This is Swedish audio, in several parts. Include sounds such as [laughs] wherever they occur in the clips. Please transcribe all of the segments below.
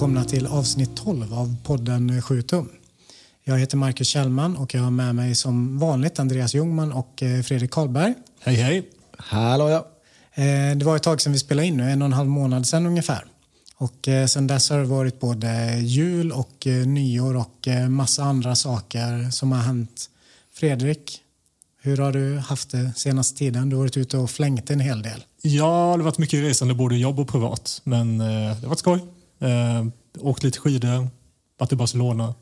Välkomna till avsnitt 12 av podden 7 tum. Jag heter Marcus Kjellman och jag har med mig som vanligt Andreas Ljungman och eh, Fredrik Karlberg. Hej hej! Hallå ja. Eh, det var ett tag sedan vi spelade in nu, en och en halv månad sedan ungefär. Och eh, sedan dess har det varit både jul och nyår och massa andra saker som har hänt. Fredrik, hur har du haft det senaste tiden? Du har varit ute och flängt en hel del. Ja, det har varit mycket resande både jobb och privat. Men det har varit skoj. Eh, åkt lite skidor, varit i Barcelona,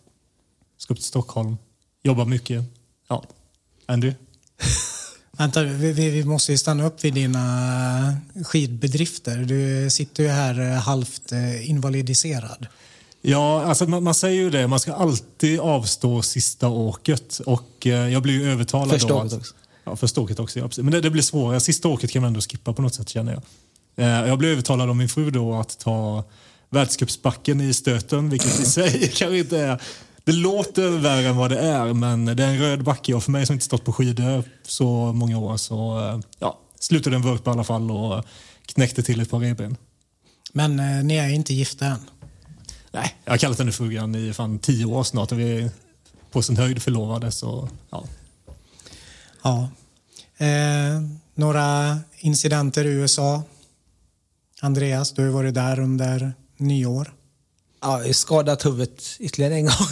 ska upp till Stockholm, jobbar mycket. Ja, Andy? [laughs] Vänta, vi, vi, måste ju stanna upp vid dina skidbedrifter. Du sitter ju här eh, halvt eh, invalidiserad. Ja, alltså man, man, säger ju det. Man ska alltid avstå sista åket. Och eh, jag blir ju övertalad Första åket också. Ja, första åket också. Ja, Men det, det, blir svårare. Sista åket kan man ändå skippa på något sätt känner jag. Eh, jag blev övertalad av min fru då att ta världscupsbacken i stöten, vilket i sig [laughs] kanske inte är... Det låter värre än vad det är, men det är en röd backe och för mig som inte stått på skidor så många år så eh, ja, slutade en vurpa i alla fall och knäckte till ett par revben. Men eh, ni är inte gifta än? Nej, jag har kallat henne frugan i fan tio år snart och vi är på sin höjd förlovade. Så, ja. ja. Eh, några incidenter i USA? Andreas, du har varit där under nyår. Ja, skadat huvudet ytterligare en gång. [laughs]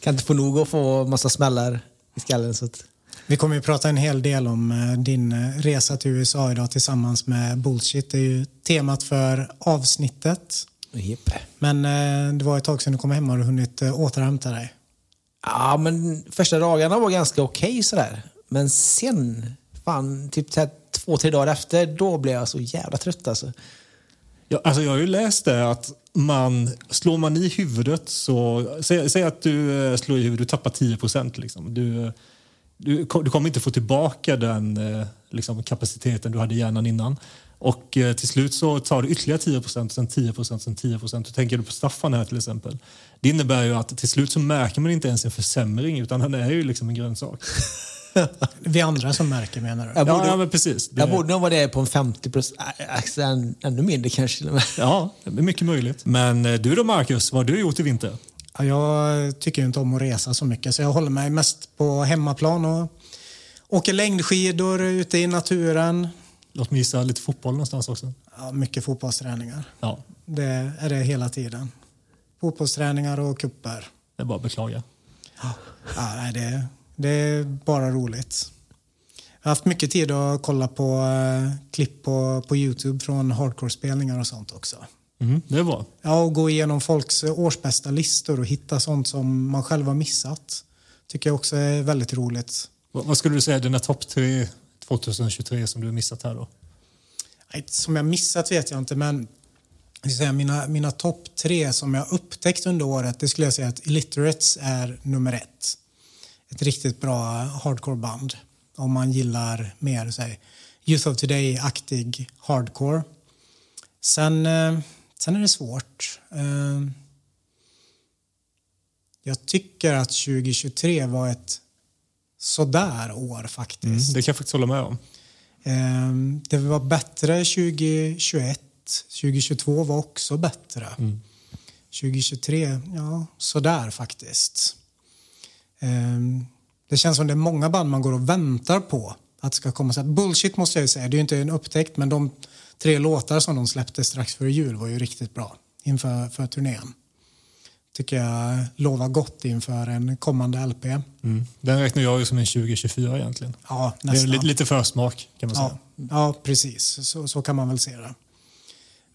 kan inte få nog att få massa smällar i skallen. Så att... Vi kommer att prata en hel del om eh, din eh, resa till USA idag tillsammans med Bullshit. Det är ju temat för avsnittet. Yep. Men eh, det var ett tag sedan du kom hem. Har du hunnit återhämta dig? Ja, men första dagarna var ganska okej okay, sådär. Men sen, fan, typ två, tre dagar efter, då blev jag så jävla trött alltså. Ja, alltså jag har ju läst det att man, slår man i huvudet så... Säg, säg att du eh, slår i huvudet, du tappar 10 procent. Liksom. Du, du, du, kommer inte få tillbaka den eh, liksom, kapaciteten du hade i hjärnan innan. Och eh, till slut så tar du ytterligare 10 procent, sen 10 procent, sen 10 procent. Tänker du på Staffan här till exempel. Det innebär ju att till slut så märker man inte ens en försämring utan han är ju liksom en grönsak. Vi andra som märker menar du? Jag borde, ja, men precis. Det... Jag borde nog vara det på en 50 procent, äh, ännu mindre kanske. Ja, det är mycket möjligt. Men eh, du då Marcus, vad har du gjort i vinter? Ja, jag tycker inte om att resa så mycket så jag håller mig mest på hemmaplan och åker längdskidor ute i naturen. Låt mig gissa, lite fotboll någonstans också? Ja, mycket fotbollsträningar. Ja. Det är det hela tiden. Fotbollsträningar och kupper. Det är bara att beklaga. Ja, nej, det, det är bara roligt. Jag har haft mycket tid att kolla på uh, klipp på, på Youtube från hardcore-spelningar och sånt också. Mm, det bra. Ja, och gå igenom folks årsbästa listor och hitta sånt som man själv har missat. Tycker jag också är väldigt roligt. Vad, vad skulle du säga är dina topp tre 2023 som du har missat här då? Som jag missat vet jag inte, men jag säga, mina, mina topp tre som jag upptäckt under året, det skulle jag säga att Illiterates är nummer ett ett riktigt bra hardcore-band om man gillar mer säg, Youth of Today-aktig hardcore. Sen, eh, sen är det svårt. Eh, jag tycker att 2023 var ett sådär år faktiskt. Mm, det kan jag faktiskt hålla med om. Eh, det var bättre 2021. 2022 var också bättre. Mm. 2023, ja, sådär faktiskt. Ehm, det känns som det är många band man går och väntar på att det ska komma. Så bullshit måste jag säga, det är ju inte en upptäckt men de tre låtar som de släppte strax före jul var ju riktigt bra inför för turnén. Tycker jag lovar gott inför en kommande LP. Mm. Den räknar jag ju som en 2024 egentligen. Ja, nästan. Det är lite försmak kan man säga. Ja, ja precis. Så, så kan man väl se det.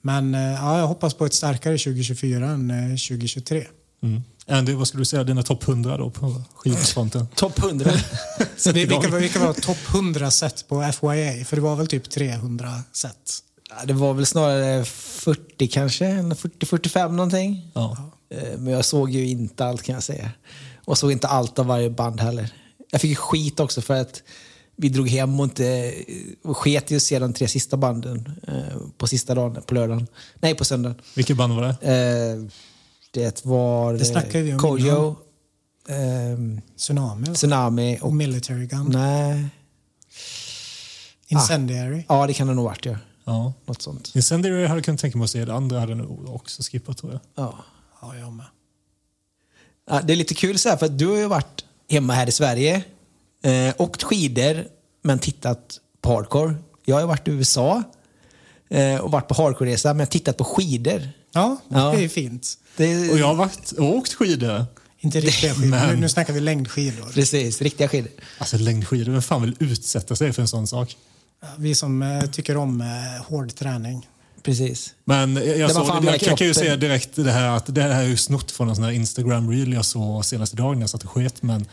Men eh, ja, jag hoppas på ett starkare 2024 än 2023. Mm. Andy, vad skulle du säga dina topp 100 då på skivfronten? [laughs] topp 100? [laughs] Så det, vilka, vilka var topp 100 set på FYA? För det var väl typ 300 set? Ja, det var väl snarare 40 kanske, 40-45 någonting. Ja. Eh, men jag såg ju inte allt kan jag säga. Och såg inte allt av varje band heller. Jag fick skit också för att vi drog hem och inte och sket i att se de tre sista banden eh, på sista dagen, på lördagen. Nej, på söndagen. Vilket band var det? Eh, det var det snackade vi om Kojo, um, Tsunami, Tsunami och, Military Gun. Nej. Incendiary? Ah, ja, det kan det nog varit. Ja. Ja. Något sånt. Incendiary hade jag kunnat tänka mig att se. Det andra hade jag också skippat tror jag. Ja. Ja, jag med. Ja, det är lite kul så här, för att du har ju varit hemma här i Sverige, eh, åkt skidor, men tittat på hardcore. Jag har ju varit i USA eh, och varit på hardcore-resa, men tittat på skidor. Ja, Ja. det är fint. Det, Och jag har varit och åkt skidor. Inte riktiga skidor. Men- Nu, nu snackar vi längdskidor. Precis, riktiga skidor. Alltså längdskidor, vem fan vill utsätta sig för en sån sak? Ja, Vi som eh, tycker om eh, hård träning. Precis. Men jag, jag, såg, jag, jag kan ju säga direkt det här att det här är ju snott från en sån här Instagram-reel jag såg senaste dagen när jag satt och sket. Men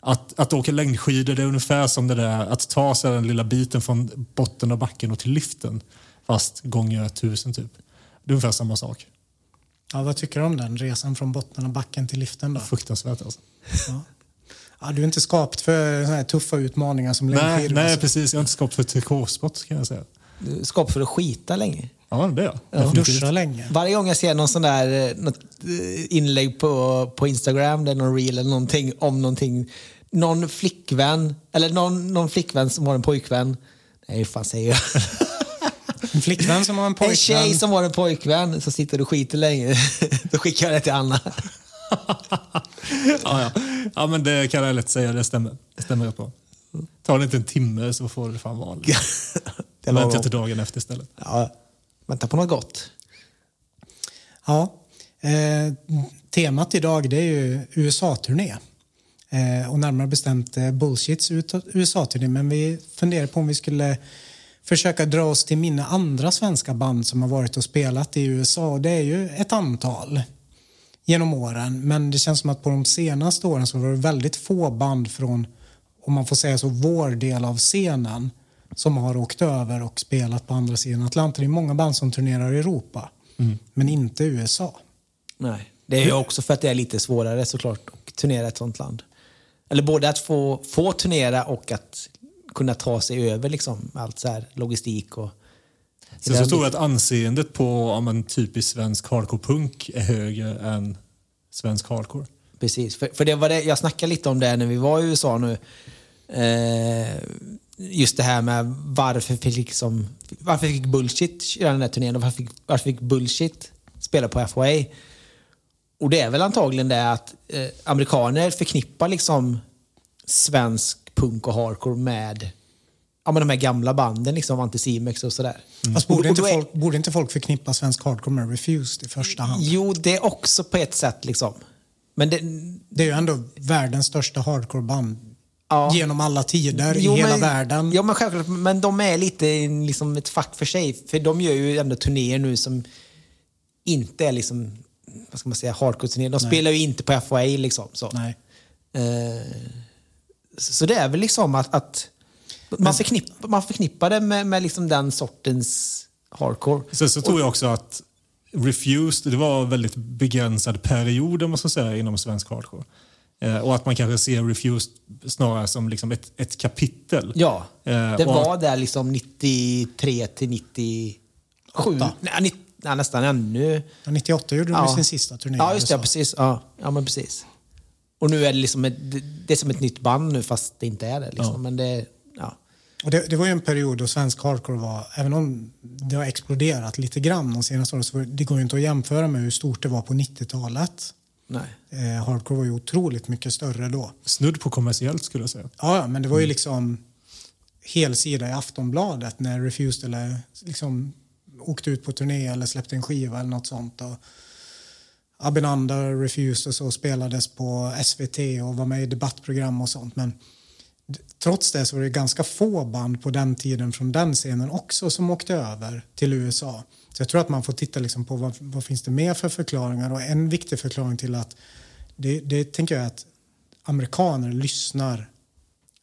att, att åka längdskidor det är ungefär som det där att ta sig den lilla biten från botten av backen och till liften. Fast gånger tusen typ. Det är ungefär samma sak. Ja, vad tycker du om den resan från botten av backen till liften då? Fruktansvärt alltså. Ja. Ja, du är inte skapt för såna här tuffa utmaningar som Nej, längdskidor. nej alltså. precis. Jag har inte skapat för trikåsport kan jag säga. Du är skapad för att skita länge. Ja, det är jag. Ja. Duscha länge. Varje gång jag ser någon sån där eh, något eh, inlägg på, på Instagram, där någon reel eller någonting om någonting, någon flickvän, eller någon, någon flickvän som har en pojkvän. Nej, hur fan säger jag? [laughs] En flickvän som har en En pojkvän. tjej som har en pojkvän som sitter och skiter länge. [laughs] Då skickar jag det till Anna. [laughs] ja, ja. ja, men det kan jag lätt säga. Det stämmer. Det stämmer rätt bra. Tar det inte en timme så får det fan. [laughs] Det Jag var väntar bra. till dagen efter istället. Ja, vänta på något gott. Ja. Eh, temat idag det är ju USA-turné. Eh, och närmare bestämt eh, Bullshits USA-turné. Men vi funderar på om vi skulle försöka dra oss till minne andra svenska band som har varit och spelat i USA. Och det är ju ett antal genom åren. Men det känns som att på de senaste åren så var det väldigt få band från, om man får säga så, vår del av scenen som har åkt över och spelat på andra sidan Atlanten. Det är många band som turnerar i Europa, men inte USA. Nej. Det är ju också för att det är lite svårare såklart att turnera i ett sånt land. Eller både att få, få turnera och att kunna ta sig över liksom, allt så här logistik och... Sen så tror jag att anseendet på om en typisk svensk hardcore-punk är högre än svensk hardcore. Precis, för, för det var det, jag snackade lite om det när vi var i USA nu. Eh, just det här med varför fick, liksom, varför fick Bullshit köra den där turnén och varför fick, varför fick Bullshit spela på FOA? Och det är väl antagligen det att eh, amerikaner förknippar liksom svensk punk och hardcore med ja, men de här gamla banden, liksom Anticimex och sådär. Fast borde, Och- inte folk, borde inte folk förknippa svensk hardcore med Refused i första hand? Jo, det är också på ett sätt liksom. Men det, Det är ju ändå världens största hardcoreband Ja. genom alla tider Jo, i hela men, världen. Ja, men självklart. Men de är lite liksom ett fack för sig. För de gör ju ändå turnéer nu som inte är liksom, vad ska man säga, hardcore-turnéer. De spelar ju inte på FOA liksom. Så. Nej. Eh, så det är väl liksom att, att man, förknippar, man förknippar det med, med liksom den sortens hardcore. Sen så tror jag också att Refused, det var en väldigt begränsad period om man ska säga, inom svensk hardcore. Eh, och att man kanske ser Refused snarare som liksom ett, ett kapitel. Ja, Eh, det och var där liksom 93 till 97. Åtta. Nej, nej, nästan ännu. Ja, 98 gjorde de ju sin sista turné. Ja, just det. USA. Precis. Ja, ja, men precis. Och nu är det liksom ett, det- är som ett nytt band nu fast det inte är det. Liksom. Ja. Men det, ja. Och det, det var ju en period då svensk hardcore var, även om det har exploderat lite grann de senaste åren, så det går ju inte att jämföra med hur stort det var på 90-talet. Nej. Eh, hardcore var ju otroligt mycket större då. Snudd på kommersiellt skulle jag säga. Ja, men det var ju liksom helsida i Aftonbladet när Refused eller liksom åkte ut på turné eller släppte en skiva eller något sånt. Och Abinanda, Refused och spelades på SVT och var med i debattprogram och sånt. Men trots det så var det ganska få band på den tiden från den scenen också som åkte över till USA. Så jag tror att man får titta liksom på vad, vad finns det mer för förklaringar och en viktig förklaring till att det, det tänker jag att amerikaner lyssnar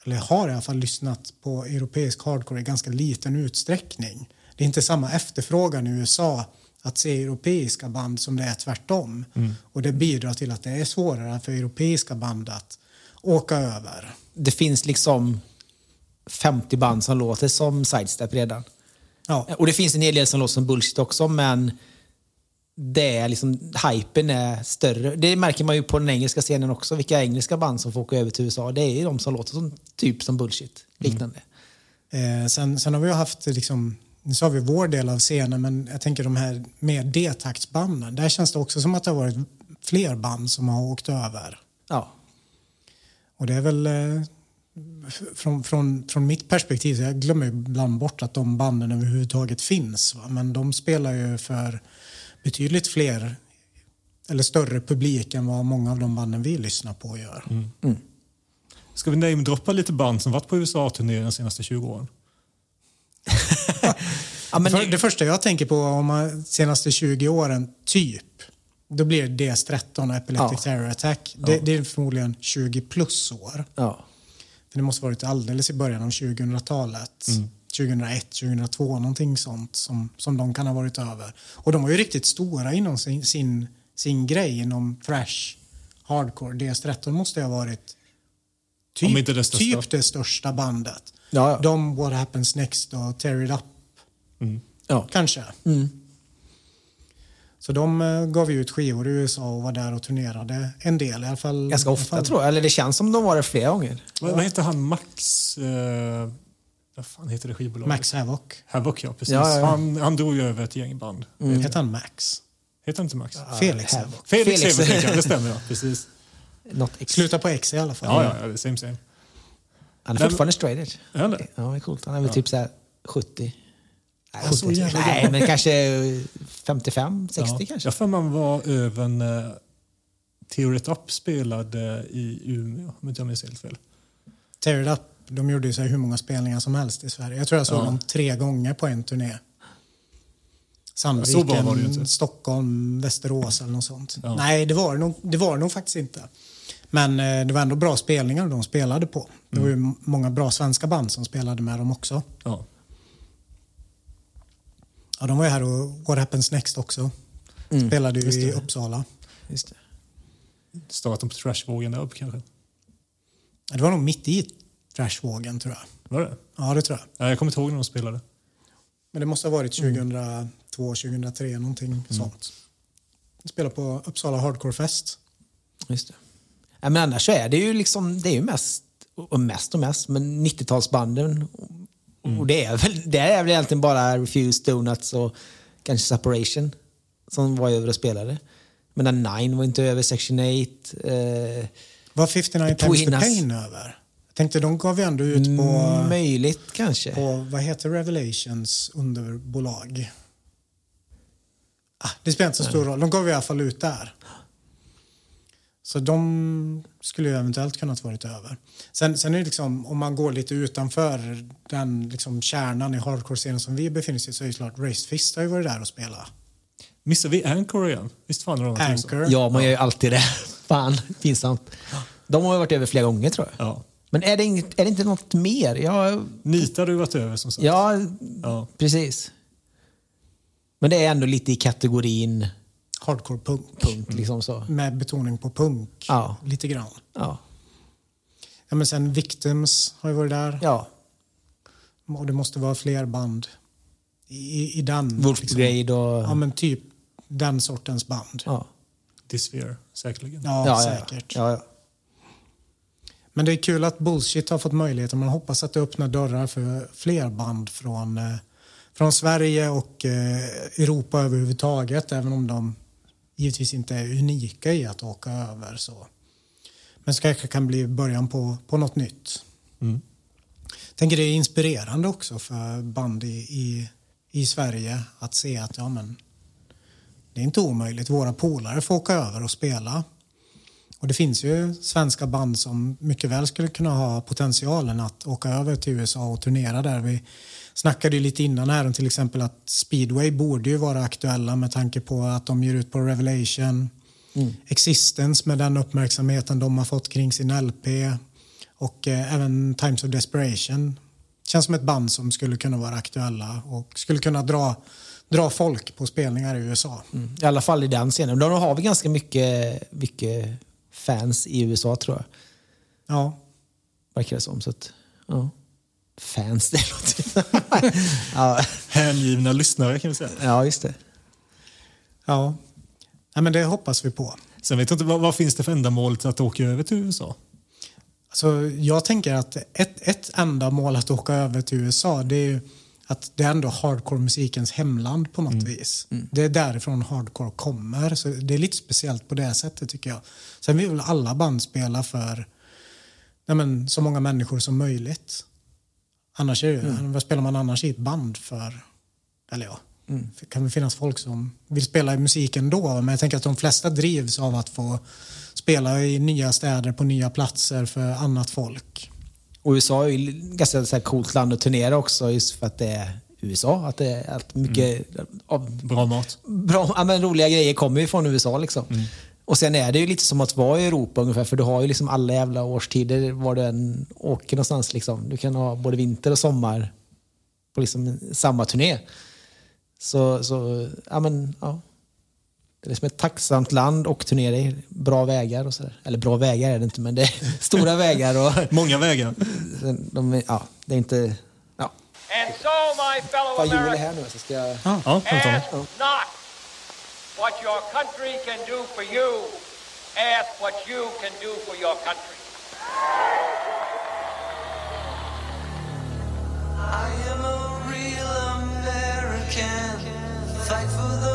eller har i alla fall lyssnat på europeisk hardcore i ganska liten utsträckning. Det är inte samma efterfrågan i USA att se europeiska band som det är tvärtom. Och det bidrar till att det är svårare för europeiska band att åka över. Det finns liksom 50 band som låter som Sidestep redan. Ja, Och det finns en hel del som låter som bullshit också, men det är liksom, hypen är större. Det märker man ju på den engelska scenen också, vilka engelska band som får åka över till USA. Det är ju de som låter som, typ som bullshit, liknande. Eh, sen, sen har vi ju haft liksom nu sa vi vår del av scenen, men jag tänker de här mer D-taktsbanden. Där känns det också som att det har varit fler band som har åkt över. Ja. Och det är väl eh, från, från, från mitt perspektiv, så jag glömmer ibland bort att de banden överhuvudtaget finns. Va? Men de spelar ju för betydligt fler eller större publik än vad många av de banden vi lyssnar på gör. Ska vi namedroppa lite band som varit på USA-turné de senaste 20 åren? Ja men, För, det första jag tänker på om man senaste 20 åren, typ, då blir det DS13 och Epileptic Ja. Terror Attack. Det, det är förmodligen 20 plus år. ja. För det måste varit alldeles i början av 2000-talet. 2001, 2002, någonting sånt som, som de kan ha varit över. Och de var ju riktigt stora inom sin, sin, sin grej inom thrash, hardcore. DS13 måste ha varit Om typ, inte det största. typ det största bandet. Ja, ja. De, What Happens Next och Tear It Up ja. kanske. Så de eh, gav ut skivor i USA och var där och turnerade en del. I alla fall, Ganska ofta fall. tror jag. Eller det känns som de var det flera gånger. Vad, vad heter han? Max... Eh, vad fan heter det skivbolaget? Max Havoc. Havoc, ja. Precis. Ja. Han, han drog ju över ett gäng band. Heter han Max? Heter han inte Max? Felix Havoc. Felix, Felix. Felix. det stämmer ja. Precis. Sluta på X i alla fall. Ja, ja, ja, same same. Han är fortfarande straight edge. Är han det? Ja, det är coolt. Han är väl typ så här 70. Nej, Ja, så 70. jävla Nej men kanske 55, 60 ja. kanske. Jag för man var över när Tear It Up spelade i Umeå, om inte jag minns helt fel. Tear It Up, de gjorde ju så här hur många spelningar som helst i Sverige. Jag tror jag såg Ja. dem tre gånger på en turné. Så bra var det ju Sandviken. Stockholm, Västerås eller något sånt. Ja. Nej, det var det, nog, det var det nog faktiskt inte. Men eh, det var ändå bra spelningar de spelade på. Det var ju Mm. många bra svenska band som spelade med dem också. Ja. Ja, de var ju här och What Happens Next också. Spelade ju i Uppsala. Just det. Starten på trashvågen där uppe kanske. Ja, Det var nog mitt i trashvågen tror jag. Var det? Ja, det tror jag. Ja, jag kommer inte ihåg när de spelade. Men det måste ha varit 2002, 2003, någonting sånt. Jag spelade på Uppsala Hardcore Fest. Just det. Men annars så är det ju liksom, det är ju mest, och mest och mest, men 90-talsbanden. Och det är, väl, det är väl egentligen bara Refused Donuts och kanske Separation som var över och spelade. Men Nine var inte över, Section 8. Eh, Var 59 Times the. Pain över? Jag tänkte, de gav ju ändå ut på, möjligt kanske. på vad heter Revelations underbolag? Ah, det spelar inte så stor roll. De gav i alla fall ut där. Så de skulle ju eventuellt kunnat varit över. Sen, sen är det liksom, om man går lite utanför den liksom kärnan i hardcore-scenen som vi befinner oss i så är det klart Raised Fist har ju varit där och spela. Missar vi Anchor igen? Visst fan har? Anchor. Ja, man gör ju alltid det. [laughs] Fan, pinsamt. De har ju varit över flera gånger tror jag. Ja. Men är det, inget, är det inte något mer? Ja, Nita har du varit över som sagt. ja, Ja. precis. Men det är ändå lite i kategorin Hardcore punk. punkt. Liksom så. Med betoning på punk. Ja. Lite grann. Ja. Ja, men sen Victims har ju varit där. ja. Och det måste vara fler band i, i, den. Wolf liksom. Och... Ja, men typ den sortens band. ja. Disphere, säkerligen. Ja, Ja, ja, säkert. Ja, ja. Men det är kul att Bullshit har fått möjligheten. Man hoppas att det öppnar dörrar för fler band från, eh, från Sverige och eh, Europa överhuvudtaget. Även om de givetvis inte är unika i att åka över. Så. Men det kanske kan bli början på, på något nytt. Mm. Jag tänker det är inspirerande också för band i, i, i Sverige att se att ja, men, det är inte omöjligt. Våra polare får åka över och spela. Och det finns ju svenska band som mycket väl skulle kunna ha potentialen att åka över till USA och turnera där. Vi snackade ju lite innan här om till exempel att speedway borde ju vara aktuella med tanke på att de ger ut på Revelation. Existence med den uppmärksamheten de har fått kring sin LP och eh, även Times of Desperation känns som ett band som skulle kunna vara aktuella och skulle kunna dra, dra folk på spelningar i USA. Mm. I alla fall i den scenen. Då har vi ganska mycket, mycket fans i USA tror jag. Ja, Verkar det som. Så att, ja. Fans, det låter... [laughs] ja, Hängivna lyssnare kan vi säga. ja, just det. ja. Nej, men det hoppas vi på. Sen vet jag inte, vad, vad finns det för ändamål till att åka över till USA? Alltså, jag tänker att ett, ett enda mål att åka över till USA det är ju att det är ändå hardcore-musikens hemland på något Mm. vis. Det är därifrån hardcore kommer. Så det är lite speciellt på det sättet tycker jag. Sen vill väl alla band spela för nej men, så många människor som möjligt. Annars är det, Mm. vad spelar man annars i ett band för? Eller ja, Mm. det kan väl finnas folk som vill spela i musik ändå. Men jag tänker att de flesta drivs av att få spela i nya städer på nya platser för annat folk. Och USA är ju ganska så här coolt land att turnera också just för att det är USA. Att det är att mycket av Bra mat. bra, ja, men roliga grejer kommer ju från USA. Liksom. Och sen är det ju lite som att vara i Europa ungefär, för du har ju liksom alla jävla årstider var du än åker någonstans. Liksom. Du kan ha både vinter och sommar på liksom samma turné. Så, så ja men ja. Det är liksom ett tacksamt land och turnera i. Bra vägar och sådär. Eller bra vägar är det inte, men det är [laughs] stora vägar och Många vägar. de är, ja, det är inte... Ja. And so, my fellow Vad Joel är här Americans, nu så ska jag... Ja. What your country can do for you. Ask what you can do for your country. I am a real American. Fight for the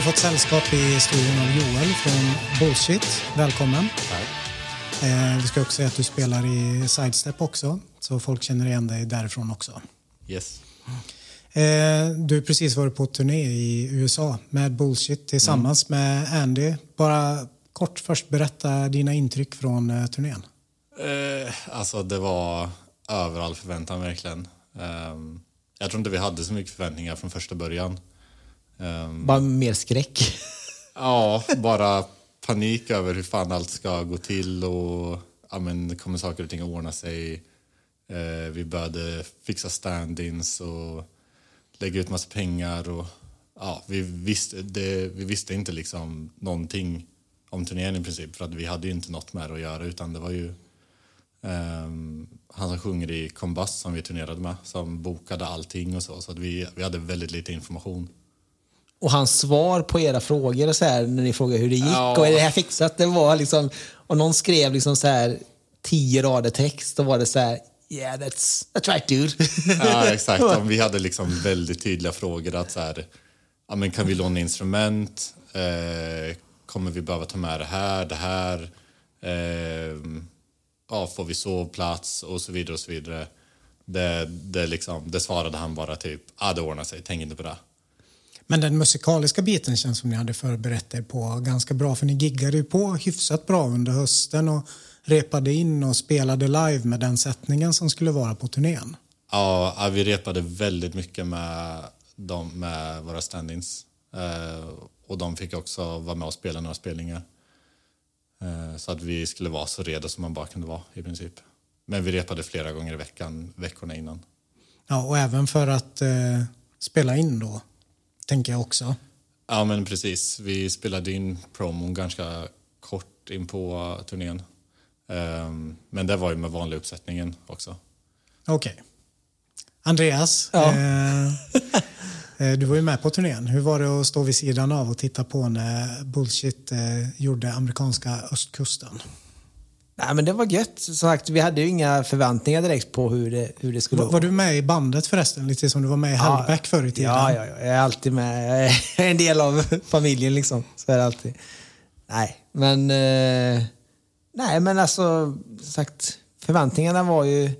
Har fått sällskap i studion av Joel från Bullshit. Välkommen. Eh, vi ska också säga att du spelar i Sidestep också, så folk känner igen dig därifrån också. Yes. Eh, du har precis varit på turné i USA med Bullshit tillsammans med Andy. Bara kort först berätta dina intryck från eh, turnén. Alltså det var över all förväntan verkligen. Ehm, jag tror inte vi hade så mycket förväntningar från första början. Ehm, Bara mer skräck. [laughs] ja, bara panik över hur fan allt ska gå till och ja, men, kommer saker och ting att ordna sig. Eh, vi började fixa stand-ins och lägga ut massa pengar och ja, vi visste, det, vi visste inte liksom någonting om turnén i princip för att vi hade inte något med det att göra utan det var ju ehm, han som sjunger i Combust som vi turnerade med som bokade allting och så så att vi, vi hade väldigt lite information. Och hans svar på era frågor och så här, när ni frågade hur det gick Ja. och är det här fixat? Det var liksom, och någon skrev liksom så här tio rader text och var det så här Yeah, that's, that's right dude. Ja, exakt. [laughs] Om vi hade liksom väldigt tydliga frågor. att så här, ja, men Kan vi låna instrument? Eh, kommer vi behöva ta med det här, det här? Eh, ja, får vi sovplats? Och så vidare. och så vidare. Det, det, liksom, det svarade han bara typ, ah, det ordnar sig, tänk inte på det. Men den musikaliska biten känns som ni hade förberett er på ganska bra för ni giggade ju på hyfsat bra under hösten och repade in och spelade live med den sättningen som skulle vara på turnén. Ja, vi repade väldigt mycket med, dem, med våra stand-ins. Eh, och de fick också vara med och spela några spelningar. Eh, så att vi skulle vara så redo som man bara kunde vara i princip. Men vi repade flera gånger i veckan, veckorna innan. Ja, och även för att eh, spela in då, tänker jag också. Ja, men precis. Vi spelade in promon ganska kort in på turnén. Eh, men det var ju med vanliga uppsättningen också. Okej. Andreas, Ja. eh, eh, du var ju med på turnén. Hur var det att stå vid sidan av och titta på när Bullshit eh, gjorde amerikanska östkusten? Nej, men det var gött. Som sagt, vi hade ju inga förväntningar direkt på hur det, hur det skulle Var, var du med i bandet förresten? Lite som du var med i Hellback förr i tiden? Ja, ja, ja, jag är alltid med. Jag är [laughs] en del av familjen liksom. Så är det alltid. Nej, men... Eh, nej, men alltså, som sagt, förväntningarna var ju...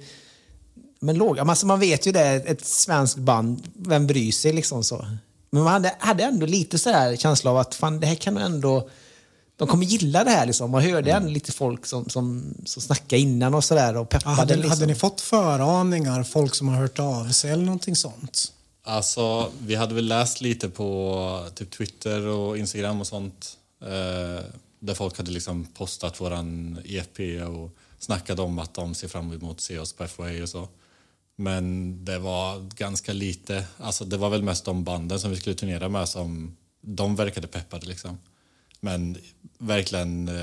Men låga. Alltså, man vet ju det, ett svenskt band, vem bryr sig liksom så. Men man hade, hade ändå lite så här känsla av att fan, det här kan ändå... De kommer gilla det här liksom. Man hörde ändå lite folk som, som, som snackade innan och sådär och Ja, peppade. hade, liksom. hade ni fått föraningar, folk som har hört av sig eller någonting sånt? Alltså, vi hade väl läst lite på typ Twitter och Instagram och sånt. Eh, där folk hade liksom postat våran EP och snackat om att de ser fram emot att se oss på FOA och så. Men det var ganska lite, alltså det var väl mest de banden som vi skulle turnera med som de verkade peppade liksom. Men verkligen, eh,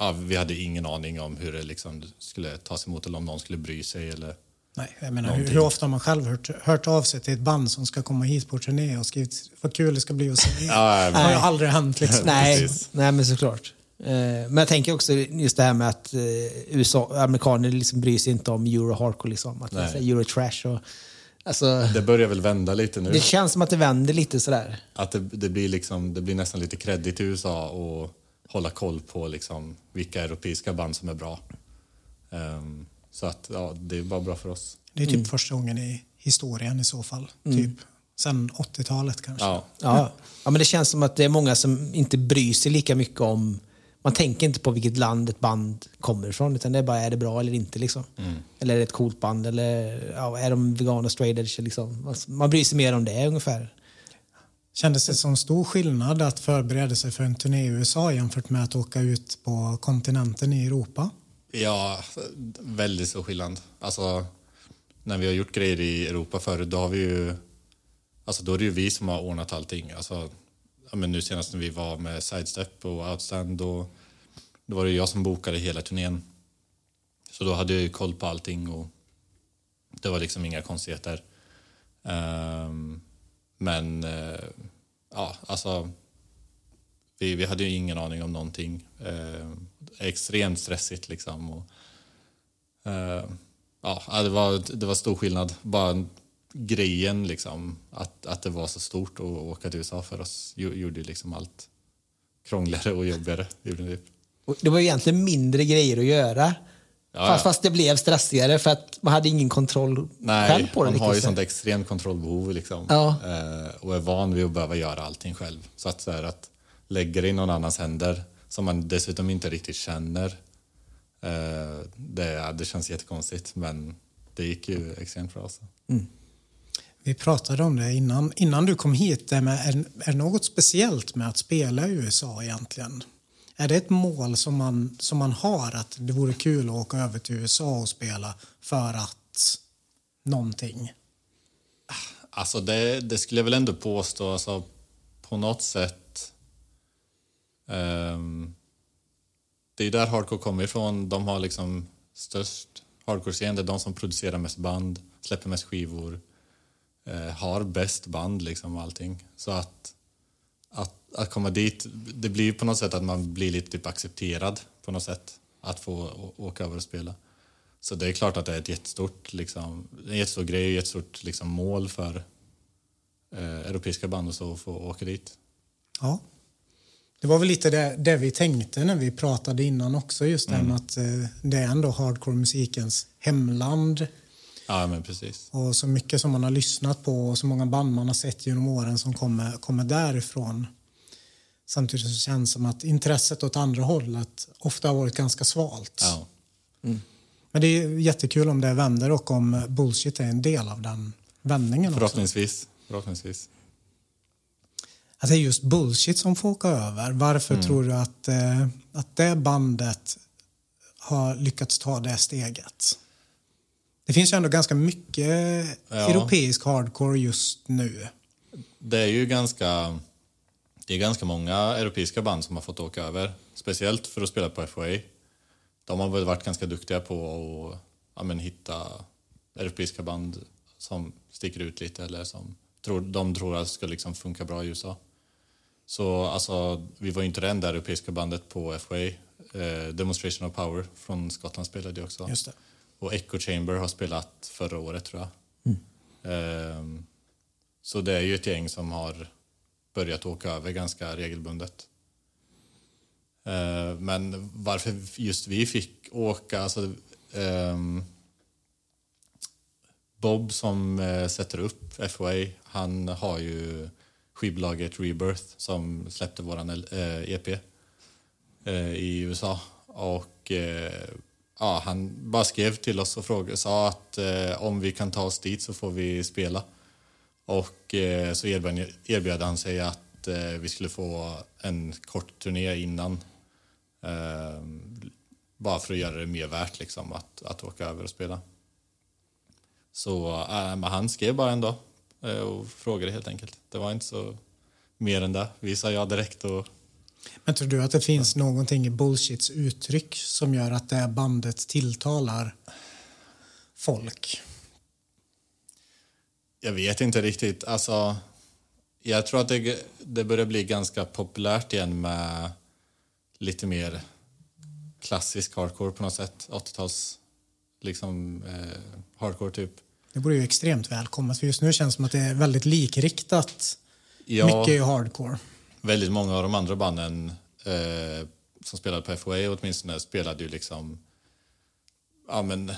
ja, vi hade ingen aning om hur det liksom skulle tas emot eller om någon skulle bry sig eller Nej, jag menar, hur, Någonting. hur ofta har man själv hört, hört av sig till ett band som ska komma hit på turné och skrivit vad kul det ska bli att se. [laughs] Ja, Det har ju aldrig hänt [laughs] liksom. Nej, nej men såklart. Eh, Men jag tänker också just det här med att eh, USA, amerikaner liksom bryr sig inte om euro hardcore. Liksom, att euro trash. Och, alltså, Det börjar väl vända lite nu. det känns som att det vänder lite sådär. Att det, det, blir liksom, det blir nästan lite kredit i USA och hålla koll på liksom vilka europeiska band som är bra. Ehm, så att ja, det är bara bra för oss. Det är typ första gången i historien i så fall. Typ sen 80-talet kanske. Ja, Ja. ja, men det känns som att det är många som inte bryr sig lika mycket om... Man tänker inte på vilket land ett band kommer ifrån, utan det är bara är det bra eller inte. Liksom. Eller är det ett coolt band, eller ja, är de veganer, straight edge? Liksom. Alltså, Man bryr sig mer om det ungefär. Kändes det som stor skillnad att förbereda sig för en turné i USA jämfört med att åka ut på kontinenten i Europa? ja väldigt stor skillnad. Alltså, när vi har gjort grejer i Europa förut, då har vi ju... Alltså, då är det ju vi som har ordnat allting. Alltså, ja, men nu senast när vi var med Sidestep och Outstand, då, då var det jag som bokade hela turnén. Så då hade jag ju koll på allting och det var liksom inga konstigheter. Um, men uh, ja, alltså vi, vi hade ju ingen aning om någonting. Uh, extremt stressigt liksom. Och, uh, ja, det var, det var stor skillnad. Bara grejen liksom, att, att det var så stort att åka till USA för oss gjo- gjorde liksom allt krångligare och jobbigare. det. Var ju egentligen mindre grejer att göra. Ja, fast, ja. fast det blev stressigare för att man hade ingen kontroll själv Nej, på det. man har ju sånt extremt kontrollbehov liksom. Ja. Eh, och är van vid att behöva göra allting själv. Så att, så här, att lägga det i någon annans händer som man dessutom inte riktigt känner. Eh, det, det känns jättekonstigt men det gick ju extremt bra. Så. Vi pratade om det innan, innan du kom hit. Det med, är, är det något speciellt med att spela i USA egentligen? Är det ett mål som man, som man har att det vore kul att åka över till USA och spela för att någonting? Alltså det, det skulle jag väl ändå påstå, alltså, på något sätt. Um, det är där hardcore kommer ifrån. De har liksom störst hardcore-scen. Det är de som producerar mest band, släpper mest skivor, eh, har bäst band liksom och allting. Så att, att, att komma dit, det blir ju på något sätt att man blir lite typ accepterad på något sätt. Att få åka över och spela. Så det är klart att det är ett jättestort, liksom, en jättestor grej, ett jättestort liksom, mål för eh, europeiska band och så att få åka dit. Ja. Det var väl lite det, det vi tänkte när vi pratade innan också. Just det med att eh, det är ändå hardcore-musikens hemland. Ja, men precis. Och så mycket som man har lyssnat på och så många band man har sett genom åren som kommer, kommer därifrån. Samtidigt så känns det som att intresset åt andra hållet ofta har varit ganska svalt. Ja. Men det är jättekul om det vänder och om bullshit är en del av den vändningen också. Förhoppningsvis. Förhoppningsvis. Att det är just bullshit som får åka över. Varför Mm. tror du att, eh, att det bandet har lyckats ta det steget? Det finns ju ändå ganska mycket Ja. europeisk hardcore just nu. Det är ju ganska, det är ganska många europeiska band som har fått åka över. Speciellt för att spela på FOA. De har väl varit ganska duktiga på att ja, men, hitta europeiska band som sticker ut lite eller som tror, de tror att ska liksom funka bra i USA. Så alltså, vi var ju inte det enda europeiska bandet på FOA. Eh, Demonstration of Power från Skottland spelade ju också. Just det. Och Echo Chamber har spelat förra året tror jag. Ehm, så det är ju ett gäng som har börjat åka över ganska regelbundet. Ehm, men varför just vi fick åka, alltså ehm, Bob som eh, sätter upp FOA, han har ju skivbolaget Rebirth som släppte våran eh, EP eh, i USA. Och ja, han bara skrev till oss och frågade, sa att eh, om vi kan ta oss dit så får vi spela. Och eh, så erbjöd, erbjöd han sig att eh, vi skulle få en kort turné innan. Eh, bara för att göra det mer värt liksom, att, att åka över och spela. Så eh, han skrev bara en dag eh, och frågade helt enkelt. Det var inte så mer än det. Vi sa ja direkt och men tror du att det finns någonting i bullshits uttryck som gör att det bandet tilltalar folk? Jag vet inte riktigt. Alltså, jag tror att det, det börjar bli ganska populärt igen med lite mer klassisk hardcore på något sätt. 80-tals liksom eh, hardcore typ. Det vore ju extremt välkommet för just nu känns det som att det är väldigt likriktat. Ja, Mycket hardcore väldigt många av de andra banden eh, som spelade på FOA åtminstone spelade ju liksom ja, men,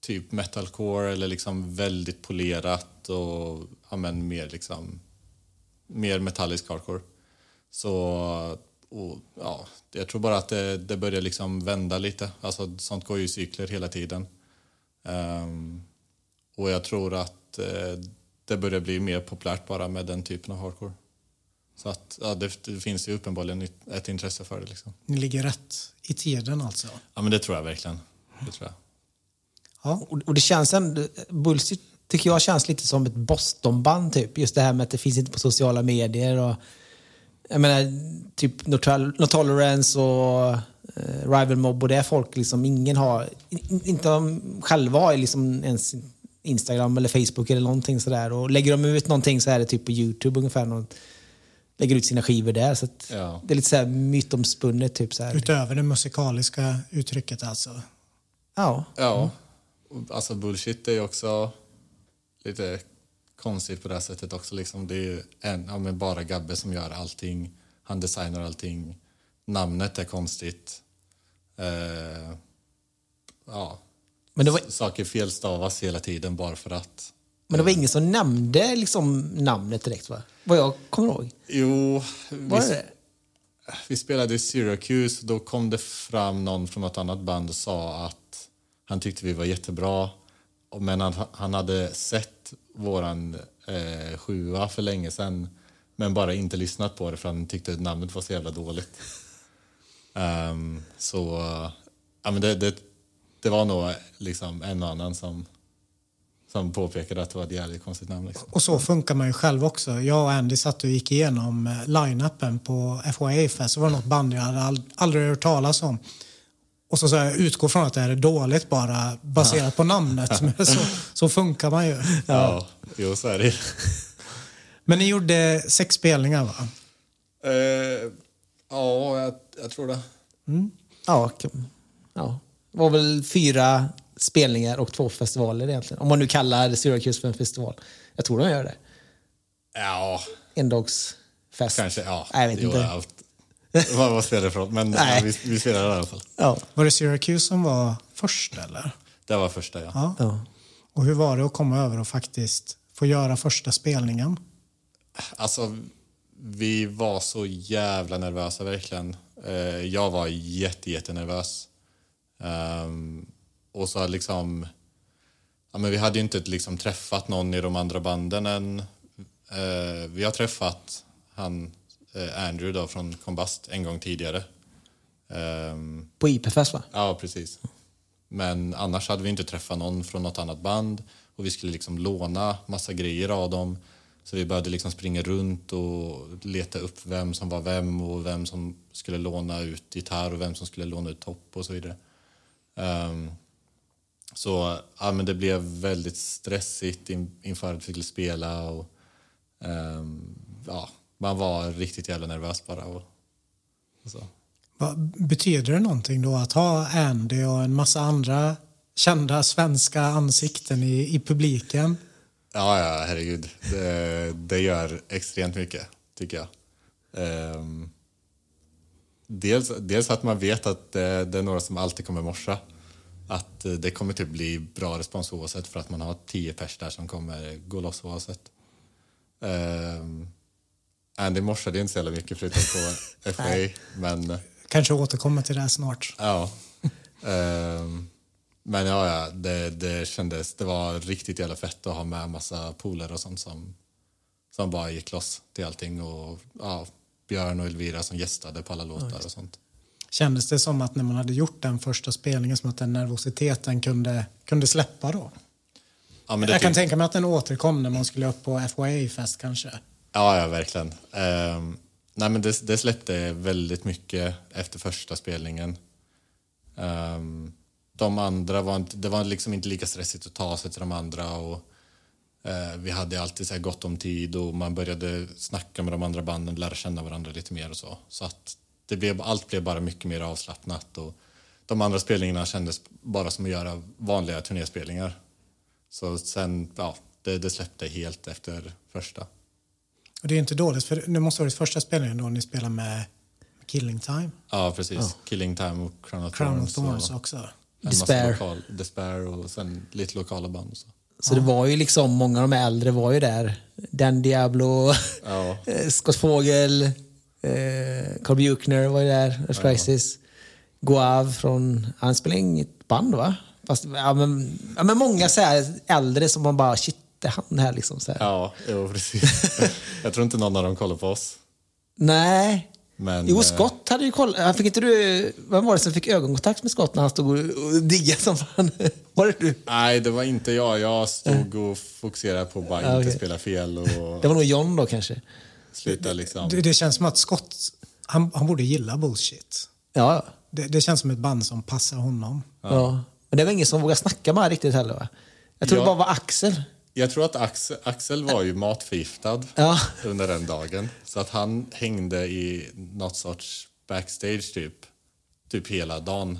typ metalcore eller liksom väldigt polerat och ja, men, mer liksom mer metallisk hardcore. Så och, ja, jag tror bara att det, det börjar liksom vända lite. Alltså, sånt går ju i cykler hela tiden. Um, och jag tror att eh, det börjar bli mer populärt bara med den typen av hardcore. Så att ja, det, det finns ju uppenbarligen ett- intresse för det. Liksom. Ni ligger rätt i tiden alltså. Ja, men det tror jag verkligen. Det tror jag. Ja. Och, och det känns ändå, Bullshit tycker jag känns lite som ett Bostonband typ. Just det här med att det finns inte på sociala medier och jag menar typ No, Tol- no Tolerance och eh, Rival Mob och det är folk liksom, ingen har, in, inte de själva har liksom ens Instagram eller Facebook eller någonting sådär och lägger de ut någonting så är det typ på Youtube ungefär. Någon, lägger ut sina skivor där så att Ja. det är lite så här mytomspunnet typ så här. Utöver det musikaliska uttrycket alltså. Ja. Ja, och alltså bullshit är ju också lite konstigt på det här sättet också. Liksom. Det är en, ja, men bara Gabbe som gör allting. Han designar allting. Namnet är konstigt. Eh, ja, Men det var, saker felstavas hela tiden bara för att. men det var ingen som nämnde liksom namnet direkt va? Vad jag kommer ihåg. Jo, Var vi, det? vi spelade i Syracuse. Då kom det fram någon från något annat band och sa att han tyckte vi var jättebra. och- Men han, han hade sett våran eh, sjua för länge sedan men bara inte lyssnat på det för han tyckte att namnet var så jävla dåligt. Ehm, så ja, men det, det, det var nog liksom en och annan som, som påpekade att det var ett jävligt konstigt namn. Liksom. Och så funkar man ju själv också. Jag och Andy satt och gick igenom eh, line-upen på FOA Fest. Så var det något band jag hade ald- aldrig hört talas om. Och så sa jag, utgå från att det här är dåligt bara baserat på namnet. [laughs] Men så, så funkar man ju. Ja, jo så är det Men ni gjorde sex spelningar va? Eh, ja, jag, jag tror det. Ja, kan- ja. Det var väl fyra spelningar och två festivaler egentligen. Om man nu kallar Syracuse för en festival. Jag tror de gör det. Ja, Endagsfest. kanske. Ja. Nej, jag vet inte. ja. Vad, vad spelar det för? Men Nej. ja, vi, vi spelade i alla fall. Ja. Var det Syracuse som var först eller? Det var första, ja. Ja. ja. Och hur var det att komma över och faktiskt få göra första spelningen? Alltså, vi var så jävla nervösa verkligen. Eh, jag var jätte, jättenervös. Um, och så liksom... Ja, men vi hade ju inte liksom träffat någon i de andra banden än. Eh, vi har träffat han eh, Andrew då från Combust en gång tidigare. Ehm, På IP-fest va? Ja, precis. Men annars hade vi inte träffat någon från något annat band och vi skulle liksom låna massa grejer av dem. Så vi började liksom springa runt och leta upp vem som var vem och vem som skulle låna ut gitarr och vem som skulle låna ut topp och så vidare. Ehm, så ja, men det blev väldigt stressigt in, inför att vi skulle spela och ehm, ja, man var riktigt jävla nervös bara. Och, och så. Vad, betyder det någonting då att ha Andy och en massa andra kända svenska ansikten i, i publiken? Ja, ja, herregud. Det, det gör extremt mycket, tycker jag. Ehm, dels, dels att man vet att det, det är några som alltid kommer morsa. Att eh, det kommer typ bli bra respons oavsett för att man har tio pers där som kommer gå loss oavsett. Um, Andy morsade inte så jävla mycket förutom på [laughs] FA, men Kanske återkommer till det här snart. Ja. Ehm, men ja, ja det, det kändes, det var riktigt jävla fett att ha med massa polare och sånt som, som bara gick loss till allting och ja, Björn och Elvira som gästade på alla låtar och sånt. Kändes det som att när man hade gjort den första spelningen som att den nervositeten kunde, kunde släppa då? Ja, Jag kan tänka mig att den återkom när man skulle upp på FYA-fest kanske. Ja, ja verkligen. Ehm, nej, men det, det släppte väldigt mycket efter första spelningen. Ehm, de andra var inte, det var liksom inte lika stressigt att ta sig till de andra. Och, eh, vi hade alltid så här gott om tid och man började snacka med de andra banden, lära känna varandra lite mer och så. Så att det blev, allt blev bara mycket mer avslappnat. Och de andra spelningarna kändes bara som att göra vanliga turnéspelningar. Så sen, ja, det, det släppte helt efter första. Och det är inte dåligt, för det måste ha varit första spelningen då ni spelar med Killing Time. Ja, precis. Killing Time och Crown of Crown Thorns. Thorns och också. Despair. Lokal, Despair och sen lite lokala band. Och så. Så det var ju liksom, många av de äldre var ju där. Dan Diablo, Ja. [laughs] Scott Fogel, eh, Carl Buchner var ju där, Earth Crisis. Goav från, han spelade inget band va? Fast, ja, men, ja, men många så här äldre som man bara, shit, det är han här liksom. Så här. Ja, jo, precis. [laughs] Jag tror inte någon av dem kollar på oss. Nej. Men, jo, eh, Scott hade ju kollat. Fick inte du, vem var det som fick ögonkontakt med Scott när han stod och, diggade som fan? [laughs] Var det du? Nej, det var inte jag. Jag stod och fokuserade på att bara Ja, inte okej. spela fel och Det var nog John då kanske. Sluta liksom. Det, det känns som att Scott, han, han borde gilla bullshit. Ja, Det, det känns som ett band som passar honom. ja. Men det var ingen som vågade snacka med honom riktigt heller va? Jag tror Ja. det bara var Axel. Jag tror att Axel, Axel var ju matförgiftad Ja. under den dagen. Så att han hängde i något sorts backstage typ, typ hela dagen.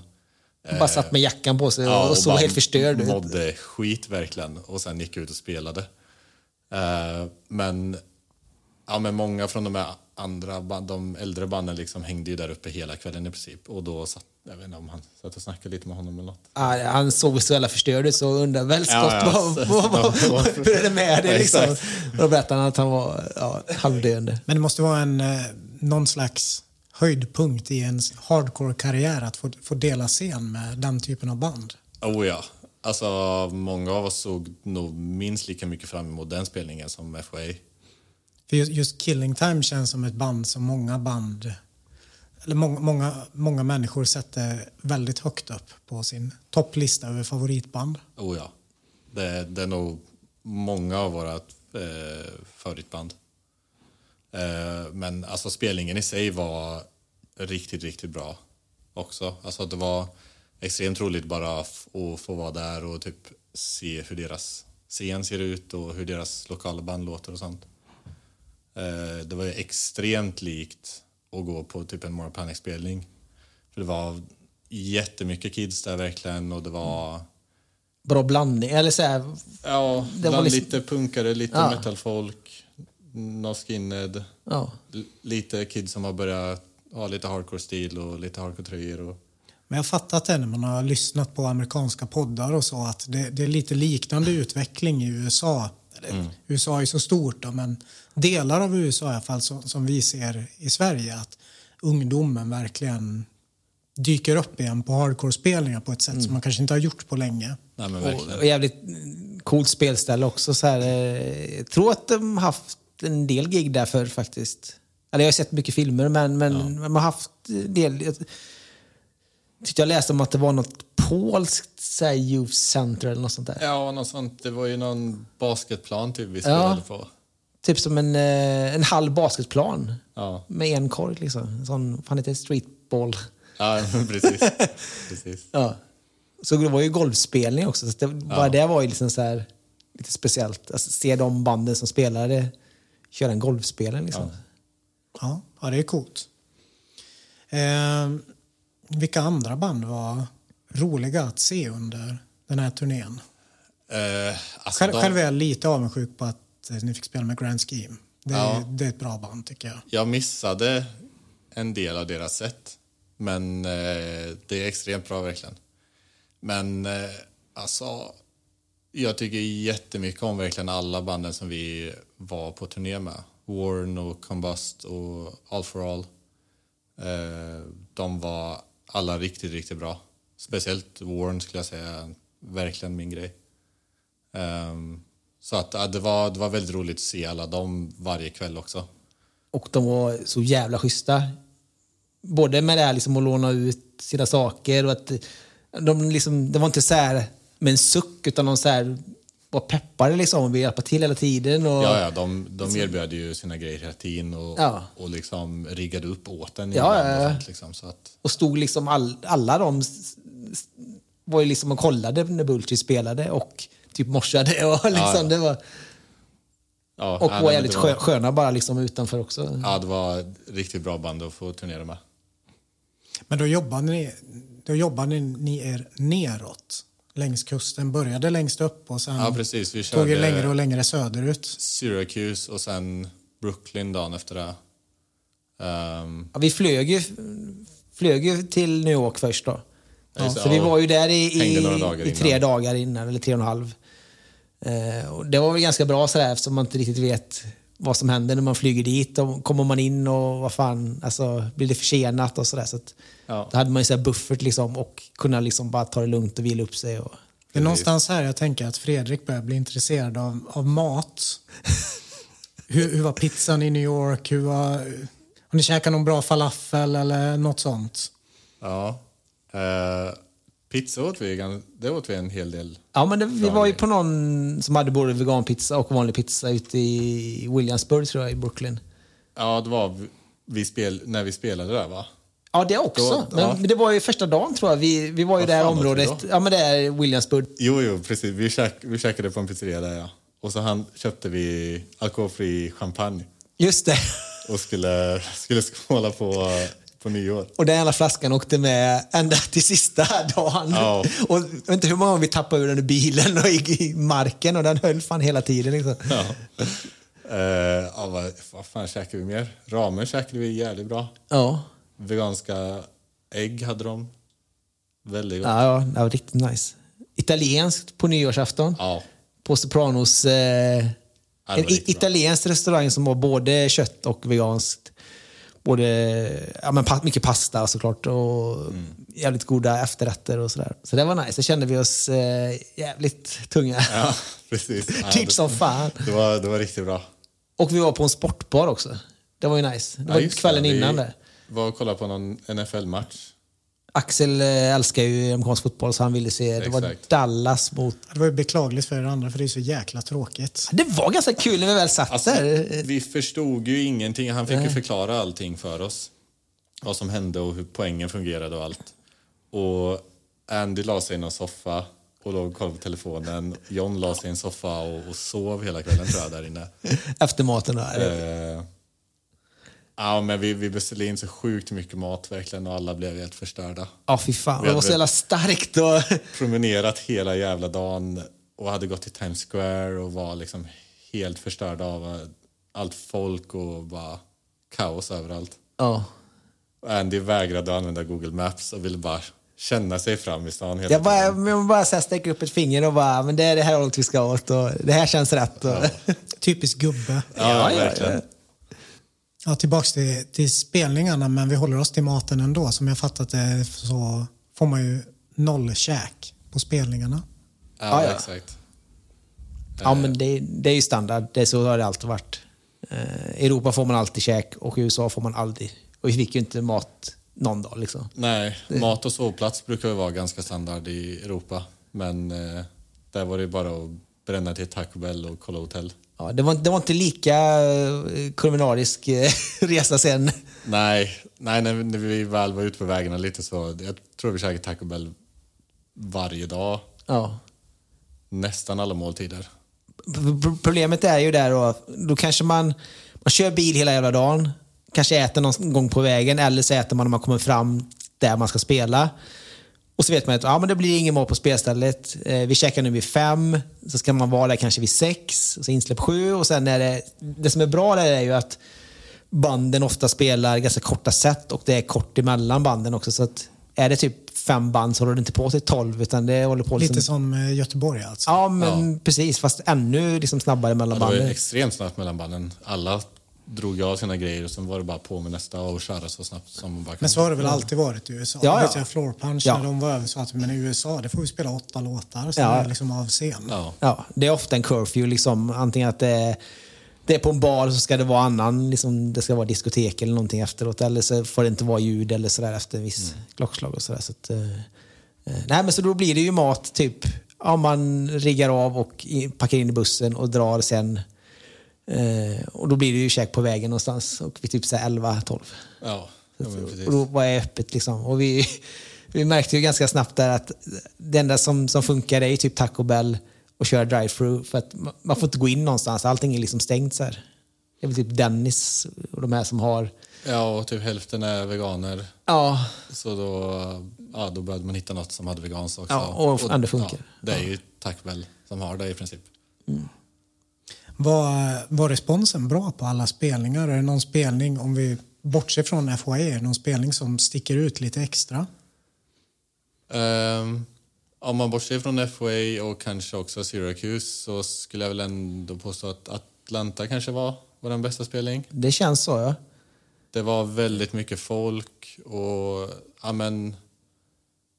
Han bara satt med jackan på sig och, Ja, och såg bara helt förstörd ut. mådde skit verkligen och sen gick ut och spelade. Eh, men, ja, men många från de här andra band, de äldre banden liksom hängde ju där uppe hela kvällen i princip. Och då satt, jag vet inte om han satt och snackade lite med honom eller något. Ja, han såg så jävla förstörd ut så undrar väl Scott Ja, ja, vad, så- vad, vad, hur är det med dig liksom? Och Då berättade han att han var ja, halvdöende. Men det måste vara en, eh, någon slags höjdpunkt i ens hardcore-karriär att få, få dela scen med den typen av band. Oh ja. Alltså, många av oss såg nog minst lika mycket fram emot den spelningen som FOA. För just, just Killing Time känns som ett band som många band eller många, många, många människor sätter väldigt högt upp på sin topplista över favoritband. Oh ja. Det, det är nog många av våra eh, favoritband. Eh, men alltså spelningen i sig var riktigt, riktigt bra också. Alltså det var extremt roligt bara att få vara där och typ se hur deras scen ser ut och hur deras lokala band låter och sånt. Eh, det var ju extremt likt att gå på typ en More Panic-spelning. För det var jättemycket kids där verkligen och det var Bra blandning. Eller så här, Ja, Det var bland liksom- lite punkare, lite Ja. metalfolk, no skinhead. ja. Lite kids som har börjat ha lite hardcore-stil och lite hardcore-tröjor. Och... Men jag har fattat det när man har lyssnat på amerikanska poddar och så att det, det är lite liknande utveckling i USA. Eller, USA är så stort då, men delar av USA i alla fall som, som vi ser i Sverige att ungdomen verkligen dyker upp igen på hardcore-spelningar på ett sätt som man kanske inte har gjort på länge. Nej, men Och, och jävligt mm, coolt spelställe också. Så här, eh, jag tror att de har haft en del gig där för faktiskt. Eller jag har sett mycket filmer, men, men man har haft en del... Tyckte jag läste om att det var något polskt så här, youth center eller något sånt där. Ja, något sånt. Det var ju någon basketplan typ vi spelade på. Typ som en, eh, en halv basketplan Ja, med en korg. Liksom. En sån, fan heter det? Streetball. ja [laughs] precis. precis. Ja. Så det var ju golfspelning också. Så det, bara det var ju liksom så här, lite speciellt. Alltså, se de banden som spelade köra en golfspelning. Liksom. Ja, ja det är coolt. Eh, vilka andra band var roliga att se under den här turnén? Eh, alltså Själv, de- själv är jag lite avundsjuk på att eh, ni fick spela med Grand Scheme. Det är, Ja. det är ett bra band tycker jag. Jag missade en del av deras sätt. Men eh, det är extremt bra verkligen. Men eh, alltså, jag tycker jättemycket om verkligen alla banden som vi var på turné med. Warren och Combust och All for All. Eh, de var alla riktigt, riktigt bra. Speciellt Warren skulle jag säga verkligen min grej. Um, så att ja, det, var, det var väldigt roligt att se alla dem varje kväll också. Och de var så jävla schyssta. Både med det här liksom att låna ut sina saker och att de liksom, det var inte så här med en suck utan de så här var peppade liksom och ville hjälpa till hela tiden. Och, Ja, ja, de, de erbjöd ju sina grejer hela tiden och, Ja. och liksom riggade upp åt en. Ja, och sånt, liksom, så att, Och stod liksom all, alla de var ju liksom och kollade när Bulci spelade och typ morsade. Och, liksom, ja. Det var, ja, och ja, var jävligt det skö- sköna bara liksom utanför också. Ja, det var riktigt bra band att få turnera med. Men då jobbade ni, då jobbade ni er neråt längs kusten. Började längst upp och sen Ja, precis. Vi tog körde längre och längre söderut. Syracuse och sen Brooklyn dagen efter det. Ehm, Ja, vi flög ju, flög ju till New York först då. Ja, det. så vi var ju där i, i, dagar i tre innan. dagar innan, eller tre och en halv. Eh, och det var väl ganska bra sådär eftersom man inte riktigt vet vad som händer när man flyger dit. Och kommer man in och vad fan, alltså blir det försenat och sådär. Så Ja. Då hade man ju så här buffert liksom och kunna liksom bara ta det lugnt och vila upp sig. Och, Det är någonstans här jag tänker att Fredrik börjar bli intresserad av, av mat. [laughs] hur, hur var pizzan i New York? Hur var, har ni käkat någon bra falafel eller något sånt? ja. Eh, pizza åt vi, det åt vi en hel del. Ja, men det, vi var ju på någon som hade både veganpizza och vanlig pizza ute i Williamsburg tror jag, i Brooklyn. Ja, det var vi- spel, när vi spelade där va? Ja, det också. Då- men ja. det var ju första dagen tror jag. Vi, vi var ju Vad det här området. Ja, men det är Williamsburg. Jo, jo, precis. Vi, käk, vi käkade på en pizzeria där ja. Och så han, köpte vi alkoholfri champagne Just det. och skulle, skulle skåla på, på nyår. Och den jävla flaskan åkte med ända till sista dagen. Ja. Och jag vet inte hur många gånger vi tappade ur den i bilen och i, i marken och den höll fan hela tiden. Liksom. Ja. Ja, vad, vad fan käkade vi mer? Ramen käkade vi jävligt bra. Ja. Veganska ägg hade de. Väldigt gott. Ja, ja, det var riktigt nice. Italienskt på nyårsafton. Ja. På Sopranos. Eh, en italiensk restaurang som var både kött och veganskt. Både, ja, men mycket pasta såklart och Mm. jävligt goda efterrätter och sådär. Så det var nice. Så kände vi oss eh, jävligt tunga. Ja, precis. [laughs] Det, som fan. det, var, det var riktigt bra. Och vi var på en sportbar också. Det var ju nice. Det var Ja, kvällen det. innan vi där. var och kollade på någon NFL-match. Axel eh, älskar ju amerikansk fotboll så han ville se, det var Exakt. Dallas mot... Det var ju beklagligt för er andra för det är så jäkla tråkigt. Det var ganska kul när vi väl satt Alltså, där. vi förstod ju ingenting. Han fick ju förklara allting för oss. Vad som hände och hur poängen fungerade och allt. Och Andy la sig i någon soffa och låg och kollade på telefonen. John la sig i en soffa och, och sov hela kvällen tror jag där inne. [laughs] Efter maten. Där. Eh, ja, men vi, vi beställde in så sjukt mycket mat verkligen och alla blev helt förstörda. Ja, fy fan. Det var så jävla starkt. Och... [laughs] Promenerat hela jävla dagen och hade gått till Times Square och var liksom helt förstörda av allt folk och bara kaos överallt. Ja. Andy vägrade använda Google Maps och ville bara känna sig fram i stan hela Jag bara, tiden. jag bara så här sträcker upp ett finger och bara, men det är det här hållet vi ska åt och det här känns rätt. Och... [laughs] Typisk gubbe. Ja, Ja, ja, verkligen. ja. Ja, tillbaks till, till spelningarna, men vi håller oss till maten ändå. Som jag fattat det så får man ju noll käk på spelningarna. Ja, Ja, ja. exakt. Ja, men det, det är ju standard. Det är så har det alltid varit. Eh, Europa får man alltid käk och i USA får man aldrig. Och vi fick ju inte mat någon dag liksom. Nej, mat och sovplats brukar ju vara ganska standard i Europa. Men eh, där var det ju bara att bränna till Taco Bell och kolla hotell. Ja, det, var, det var inte lika eh, kulinarisk eh, [laughs] resa sen. Nej, nej när, när vi väl var ute på vägarna lite så, jag tror vi käkade Taco Bell varje dag. Ja. Nästan alla måltider. Pro- Problemet är ju där då, då kanske man, man kör bil hela jävla dagen, kanske äter någon gång på vägen eller så äter man när man kommer fram där man ska spela. Och så vet man att ja, men det blir ingen mål på spelstället. Eh, vi checkar nu vid fem, så ska man vara där kanske vid sex, och så insläpp sju och sen är det... Det som är bra där är ju att banden ofta spelar ganska korta set och det är kort emellan banden också. Så att är det typ fem band så håller det inte på till tolv utan det håller på liksom... Lite som eh, Göteborg alltså. Ja, men precis. Fast ännu liksom snabbare mellan Ja, det var banden. extremt snabbt mellan banden. Alla drog av sina grejer och sen var det bara på med nästa och köra så snabbt som man bara kan. Men så har det väl alltid varit i USA. Ja, Ja, jag, Floor Punch, Ja. när de var över så att men i USA det får vi spela åtta låtar så Ja. är liksom av scen. Ja. Ja, det är ofta en curfew. Liksom. Antingen att det är, det är på en bar så ska det vara annan, liksom, det ska vara diskotek eller någonting efteråt. Eller så får det inte vara ljud eller sådär efter en viss klockslag. Och sådär, så att, eh, eh, nej, men så då blir det ju mat typ ja, man riggar av och packar in i bussen och drar sen. Eh, och då blir det ju käk på vägen någonstans och vid typ så här 11-12. Ja, ja. Och då var jag öppet liksom. Och vi, [laughs] vi märkte ju ganska snabbt där att det enda som, som funkar är typ Taco Bell och köra drive-thru för att man- man får inte gå in någonstans. Allting är liksom stängt så här. Det är väl typ Dennis och de här som har... Ja, och typ hälften är veganer. Ja, Så då, ja, då började man hitta något som hade veganskt också. Ja, och ändå funkar. Ja, det är ju Taco Bell som har det i princip. Var, var responsen bra på alla spelningar? Är det någon spelning, om vi bortser från det någon spelning som sticker ut lite extra? Um, om man bortser från FOA och kanske också Syracuse så skulle jag väl ändå påstå att Atlanta kanske var vår bästa spelning. det känns så ja. Det var väldigt mycket folk och ja, men,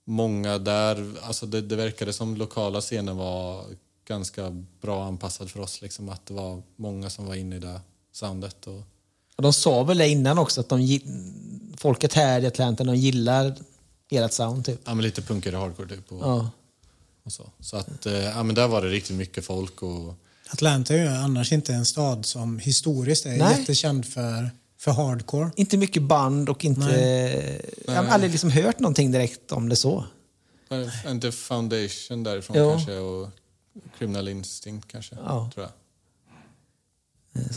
många där. Alltså det, det verkade som lokala scenen var ganska bra anpassad för oss. Liksom, att det var många som var inne i det soundet. Och, Och de sa väl det innan också att de, folket här i Atlanta de gillar ert sound typ. ja, men lite punkigare hardcore typ. Och, Ja. och så så att, eh, ja, men där var det riktigt mycket folk. Och, Atlanta är ju annars inte en stad som historiskt är Nej. jättekänd för, för hardcore. Inte mycket band och inte... Jag har aldrig liksom hört någonting direkt om det så. Inte Foundation därifrån Jo. kanske och Criminal Instinct kanske. Ja. Tror jag.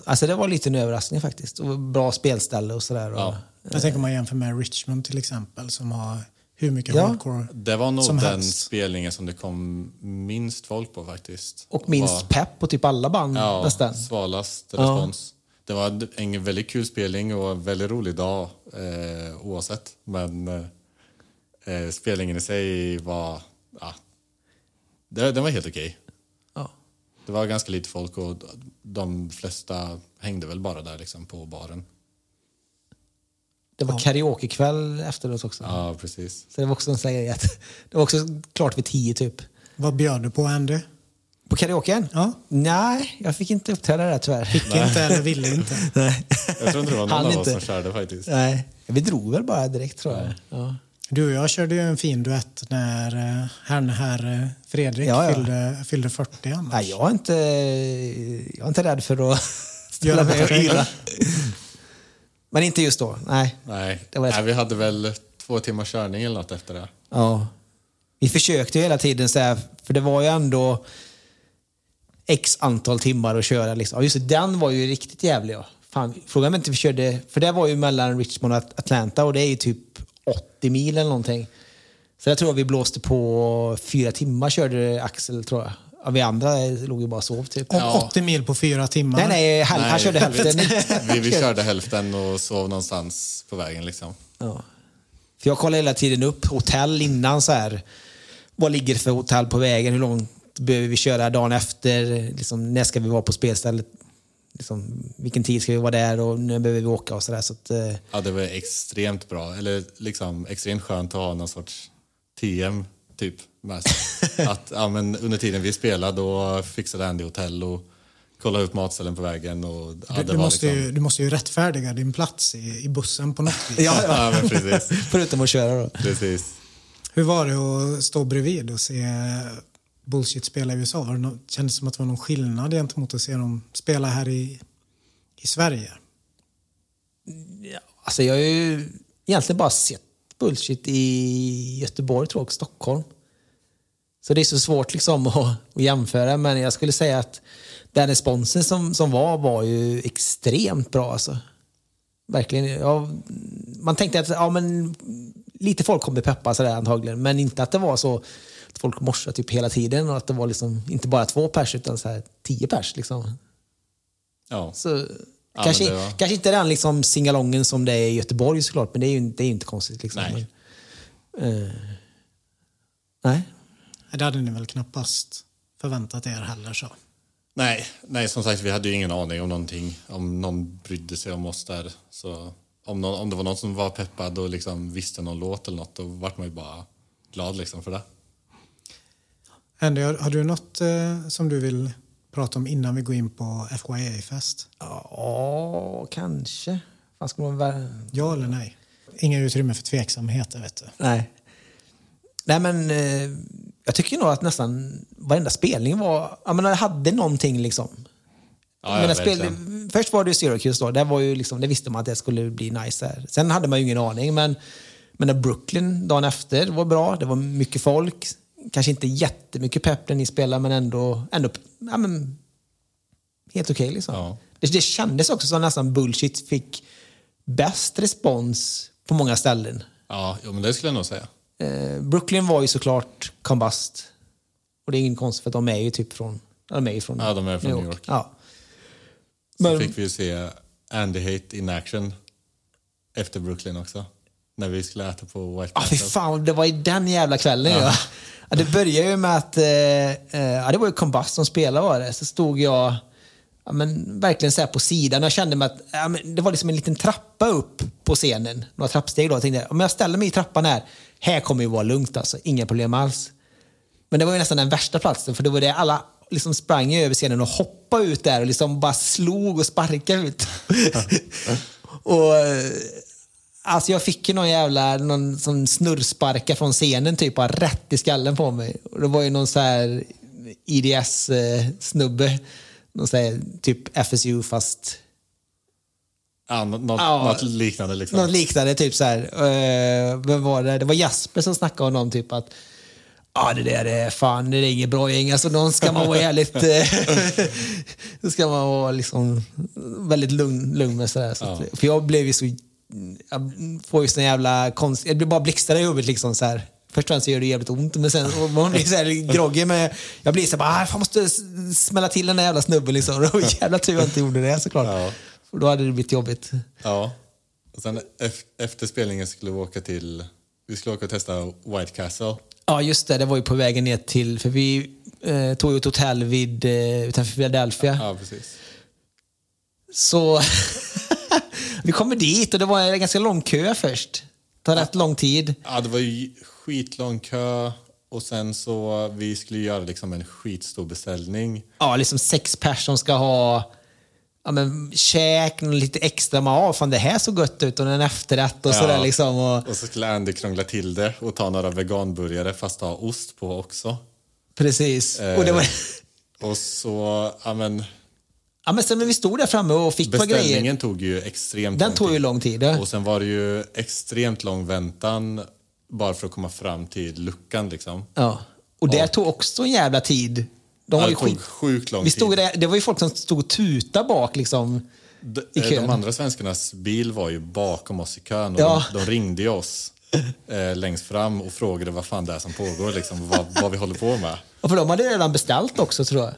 Alltså det var lite en överraskning faktiskt. Och bra spelställe och sådär. Ja. Jag tänker om man jämför med Richmond till exempel som har hur mycket Ja. hardcore Det var nog som den helst. spelningen som det kom minst folk på faktiskt. och minst Var- pepp på typ alla band Ja, nästan. svalast Ja. respons. Det var en väldigt kul spelning och en väldigt rolig dag eh, oavsett. Men eh, eh, spelningen i sig var... Ja, det, den var helt okej. Det var ganska lite folk och de flesta hängde väl bara där liksom på baren. Det var karaokekväll efteråt också. Ja, precis. Så det var också en sån grej att det var också klart vid tio typ. Vad bjöd du på Andy? På karaoken? Ja. Nej, jag fick inte uppträda där tyvärr. Fick inte eller ville inte? [laughs] Nej. Jag tror inte det var Han någon av oss inte. som körde faktiskt. Nej. Vi drog väl bara direkt tror jag. Ja. Du och jag körde ju en fin duett när eh, herrn herr eh, Fredrik Ja, ja. Fyllde, fyllde 40 annars. Nej, jag är inte, jag är inte rädd för att [laughs] ställa mig och yra. Men inte just då. Nej. Nej, Det var ett- Nej vi hade väl två timmars körning eller något efter det. Ja. Vi försökte ju hela tiden, så här, för det var ju ändå x antal timmar att köra. Liksom. Ja, just den var ju riktigt jävlig. Ja. Fan, frågan är inte vi körde, för det var ju mellan Richmond och Atlanta och det är ju typ 80 mil eller någonting. Så jag tror vi blåste på fyra timmar körde Axel tror jag. Ja, vi andra låg ju bara och sov typ. Ja. 80 mil på fyra timmar. Nej, nej, han, han Nej. körde hälften. [laughs] Vi, vi körde hälften och sov någonstans på vägen. Liksom. Ja. För jag kollar hela tiden upp hotell innan så här. Vad ligger det för hotell på vägen? Hur långt behöver vi köra dagen efter? Liksom, när ska vi vara på spelstället? Liksom, vilken tid ska vi vara där och när behöver vi åka och sådär. Så att, eh, Ja, det var extremt bra. Eller liksom extremt skönt att ha någon sorts TM typ med sig. [laughs] Att, ja, men under tiden vi spelade då fixade Andy hotell och kollade upp matställen på vägen. Och, ja, Du, det du, var måste liksom... ju, du måste ju rättfärdiga din plats i, i bussen på något vis. [laughs] ja, ja. Ja, men precis. [laughs] Förutom att köra då. precis. Hur var det att stå bredvid och se Bullshit spela i USA? Var det no kändes det som att det var någon skillnad gentemot att se dem spela här i, i Sverige? Alltså jag har ju egentligen bara sett bullshit i Göteborg tror jag, och Stockholm. Så det är så svårt liksom [laughs] att, att jämföra. Men jag skulle säga att den responsen som, som var, var ju extremt bra. Alltså. Verkligen. Ja, man tänkte att ja, men, lite folk kommer peppa sådär antagligen. Men inte att det var så att folk morsade typ hela tiden och att det var liksom inte bara två pers utan så här, tio pers. Liksom. Ja. Så, Ja, kanske, var- kanske inte den liksom singalongen som det är i Göteborg såklart, men det är ju, det är ju inte konstigt. Liksom. Nej. Men, eh, nej. Det hade ni väl knappast förväntat er heller. så. Nej, nej, som sagt, vi hade ju ingen aning om någonting. Om någon brydde sig om oss där. Så om, någon, om det var någon som var peppad och liksom visste någon låt eller något, då vart man ju bara glad liksom för det. Andy, har, har du något eh, som du vill prata om innan vi går in på FYA-fest? Ja, kanske. Fan ska man väl... Ja eller nej? Inga utrymme för tveksamheter, vet du. Nej. Nej, men eh, jag tycker nog att nästan varenda spelning var, jag menar, hade någonting liksom. Ja, Jag spel, först var det ju Syracuse då, där var ju liksom, det visste man att det skulle bli nice där. Sen hade man ju ingen aning, men, men Brooklyn dagen efter var bra, det var mycket folk, kanske inte jättemycket pepp när ni spelade, men ändå, ändå ja, men, helt okej liksom. Ja. Det, det kändes också som nästan bullshit fick bäst respons på många ställen. Ja, jo, men det skulle jag nog säga. Eh, Brooklyn var ju såklart combust. Och det är ingen konst för de är ju typ från, de är från, Ja, de är från New York. Ja. Så Men- fick vi ju se Andy Hate in action efter Brooklyn också. När vi skulle äta på White Ah, fy Castle. fan, det var i den jävla kvällen ja. ja. Det började ju med att, eh, eh, ja, det var ju Combust som spelade var det. Så stod jag ja, men, verkligen så på sidan jag kände mig att ja, men, det var liksom en liten trappa upp på scenen. Några trappsteg då. Jag tänkte, om jag ställer mig i trappan här, här kommer ju vara lugnt alltså. Inga problem alls. Men det var ju nästan den värsta platsen för det var det alla liksom sprang över scenen och hoppade ut där och liksom bara slog och sparkade ut. [laughs] och eh, Alltså jag fick ju någon jävla någon som snurrsparka från scenen typ bara rätt i skallen på mig. Och det var ju någon så här IDS-snubbe. Någon så här, typ FSU fast Ja, nå- något, Ja. något liknande liksom. något liknande. Typ så här. Uh, vem var det? det var Jasper som snackade om någon typ att Ja, det där är fan, det är inget bra gäng. Alltså, någon ska man vara jävligt... [laughs] eh, [laughs] ska man vara liksom väldigt lugn, lugn med sådär. Så att, för jag blev ju så... Jag får ju sån jävla konst... Jag blir bara blixtar i huvudet liksom så här. Först och främst gör det jävligt ont, men sen och man blir så här groggy. Men jag blir så här, bara, ah, måste smälla till den där jävla snubben liksom. [laughs] Och jävla tur jag inte gjorde det såklart. Ja. För då hade det blivit jobbigt. Ja. Och sen ef- efter spelningen skulle vi åka till... Vi skulle åka och testa White Castle. Ja, just det. Det var ju på vägen ner till... För vi eh, tog ju ett hotell vid, eh, utanför Philadelphia. Ja, precis. Så [laughs] vi kommer dit och det var en ganska lång kö först. Det tar rätt lång tid. Ja, det var ju skitlång kö och sen så vi skulle göra liksom en skitstor beställning. Ja, liksom sex personer ska ha ja, men, käk, och lite extra. Ja, fan det här såg gött ut och en efterrätt och Ja. sådär liksom. Och, Och så skulle Andy krångla till det och ta några veganburgare fast ha ost på också. precis. Eh, Och det var, Och så, ja men, ja, men sen när vi stod där framme och fick på grejer. beställningen tog ju extremt Den lång tog ju tid. lång tid. Ja. Och sen var det ju extremt lång väntan bara för att komma fram till luckan liksom. Ja. Och det Ja. tog också en jävla tid. De var ju skit... sjukt lång Vi stod där, det var ju folk som stod och tutade bak liksom. De, i eh, kön. de andra svenskarnas bil var ju bakom oss i kön och Ja. de, de ringde oss eh, längst fram och frågade vad fan det är som pågår, liksom, vad, vad vi håller på med. Och för de hade redan beställt också tror jag.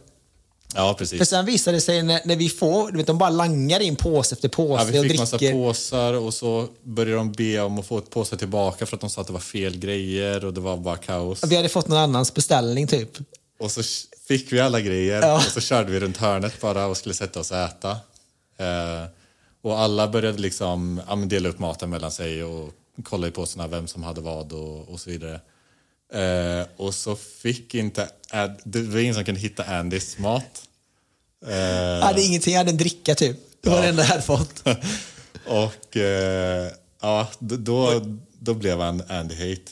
Ja, För precis. sen visade det sig när, när vi får, du vet, de bara langar in påse efter påse Ja, vi och fick dricker. massa påsar och så började de be om att få ett påse tillbaka för att de sa att det var fel grejer och det var bara kaos. Vi hade fått någon annans beställning typ. Och så fick vi alla grejer Ja. och så körde vi runt hörnet bara och skulle sätta oss och äta. Eh, och alla började liksom ja, dela upp maten mellan sig och kolla i påsarna vem som hade vad och, och så vidare. Eh, och så fick inte... Ad, det var ingen som kunde hitta Andys mat. Eh, Jag hade ingenting, jag hade en dricka typ. Det var Ja. det enda jag hade fått. [laughs] och eh, ja, då, då blev han Andy Hate.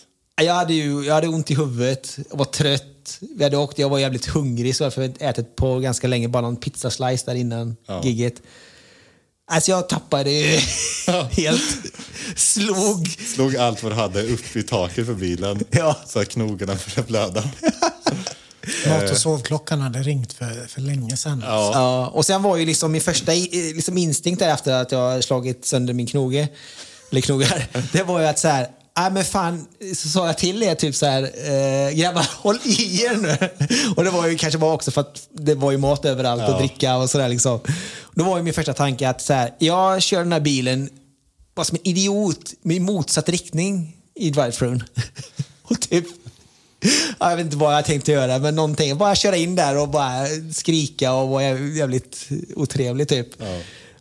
Jag hade ju jag hade ont i huvudet, jag var trött. Vi hade åkt, jag var jävligt hungrig så jag hade ätit på ganska länge, bara någon pizzaslice där innan Ja. gigget. Alltså jag tappade ju [laughs] helt. Slog. Slog allt vad du hade upp i taket för bilen [laughs] Ja. så att knogarna började blöda. [laughs] Mat och sovklockan hade ringt för, för länge sedan. Ja. Ja, och sen var ju liksom min första liksom instinkt efter att jag slagit sönder min knoge, eller knogar, det var ju att så här, Nej men fan, så sa jag till er typ så här, eh, grabbar [laughs] håll i er nu. Och det var ju kanske bara också för att det var ju mat överallt och Ja. dricka och sådär liksom. Då var ju min första tanke att så här, jag kör den här bilen bara som en idiot med motsatt riktning i drive-thrun. [laughs] och typ, ja, jag vet inte vad jag tänkte göra, men någonting. Bara köra in där och bara skrika och vara jävligt otrevlig typ. Ja.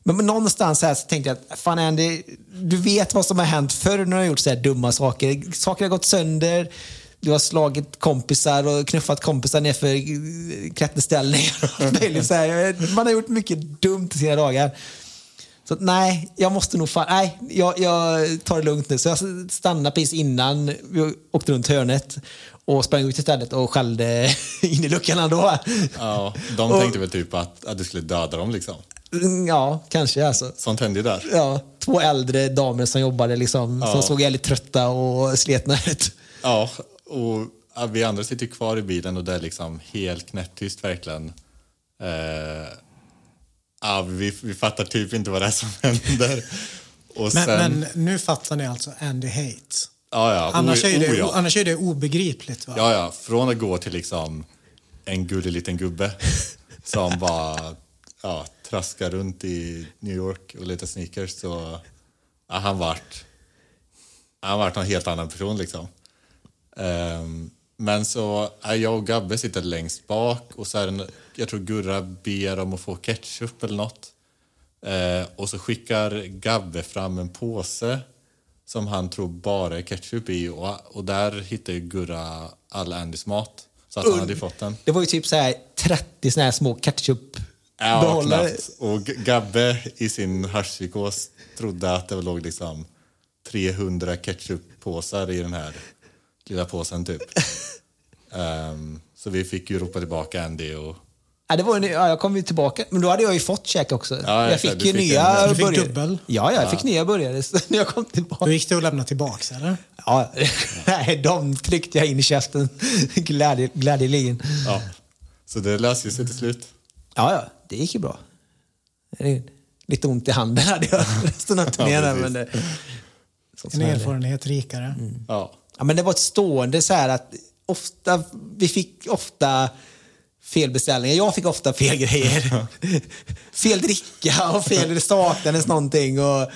Men, men någonstans här så tänkte jag att fan Andy, du vet vad som har hänt förr när du har gjort så här dumma saker. Saker har gått sönder, du har slagit kompisar och knuffat kompisar nerför klätterställningar. och så här. Man har gjort mycket dumt i sina dagar. Så nej, jag måste nog fan, nej, jag, jag tar det lugnt nu. Så jag stannade precis innan vi åkte runt hörnet och sprang ut istället och skällde [laughs] in i luckan ändå. Ja, de Och- tänkte väl typ att, att du skulle döda dem liksom. Mm, Ja, kanske alltså. Sånt hände ju där. Ja, två äldre damer som jobbade liksom, Ja. som såg jävligt trötta och sletna ut. Ja, och vi andra sitter kvar i bilen och det är liksom helt knäpptyst verkligen. Eh, ja, vi, vi fattar typ inte vad det är som [laughs] händer. Och Men, sen, men nu fattar ni alltså Andy Hate. ja, ja, Annars, o- är det, o, ja. annars är det obegripligt. Va? Ja, ja, från att gå till liksom en gullig liten gubbe [laughs] som bara ja, traskar runt i New York och letar sneakers så ja, han vart han vart en helt annan person liksom. Ehm, men så är jag och Gabbe sitter längst bak och så är en- jag tror Gurra ber om att få ketchup eller något. Eh, och så skickar Gabbe fram en påse som han tror bara är ketchup i och, och där hittar ju Gurra all Andys mat. Så att han hade fått den. Det var ju typ så här 30 såna här små ketchup Ja, behållare. knappt. Och Gabbe i sin haschpsykos trodde att det låg liksom 300 ketchuppåsar i den här lilla påsen typ. [laughs] Ehm, så vi fick ju ropa tillbaka Andy och Ja, det var, ju- ja, jag kom ju tillbaka, men då hade jag ju fått käk också. Ja, jag fick ju fick nya en- Du fick burgare. dubbel? Ja, ja, jag fick nya burgare när jag kom tillbaka. Då gick det att lämna tillbaks, eller? Ja, [laughs] nej, de tryckte jag in i käften [laughs] glädje, glädjeligen. ja. Så det löste sig till slut. Ja, ja, det gick ju bra. Det är Lite ont i handen hade jag resten av [laughs] turnén. precis. men, det, En erfarenhet rikare. Ja. Ja, men det var ett stående så här att ofta, vi fick ofta fel beställningar. Jag fick ofta fel grejer. [laughs] fel dricka och fel, det saknades någonting. Och,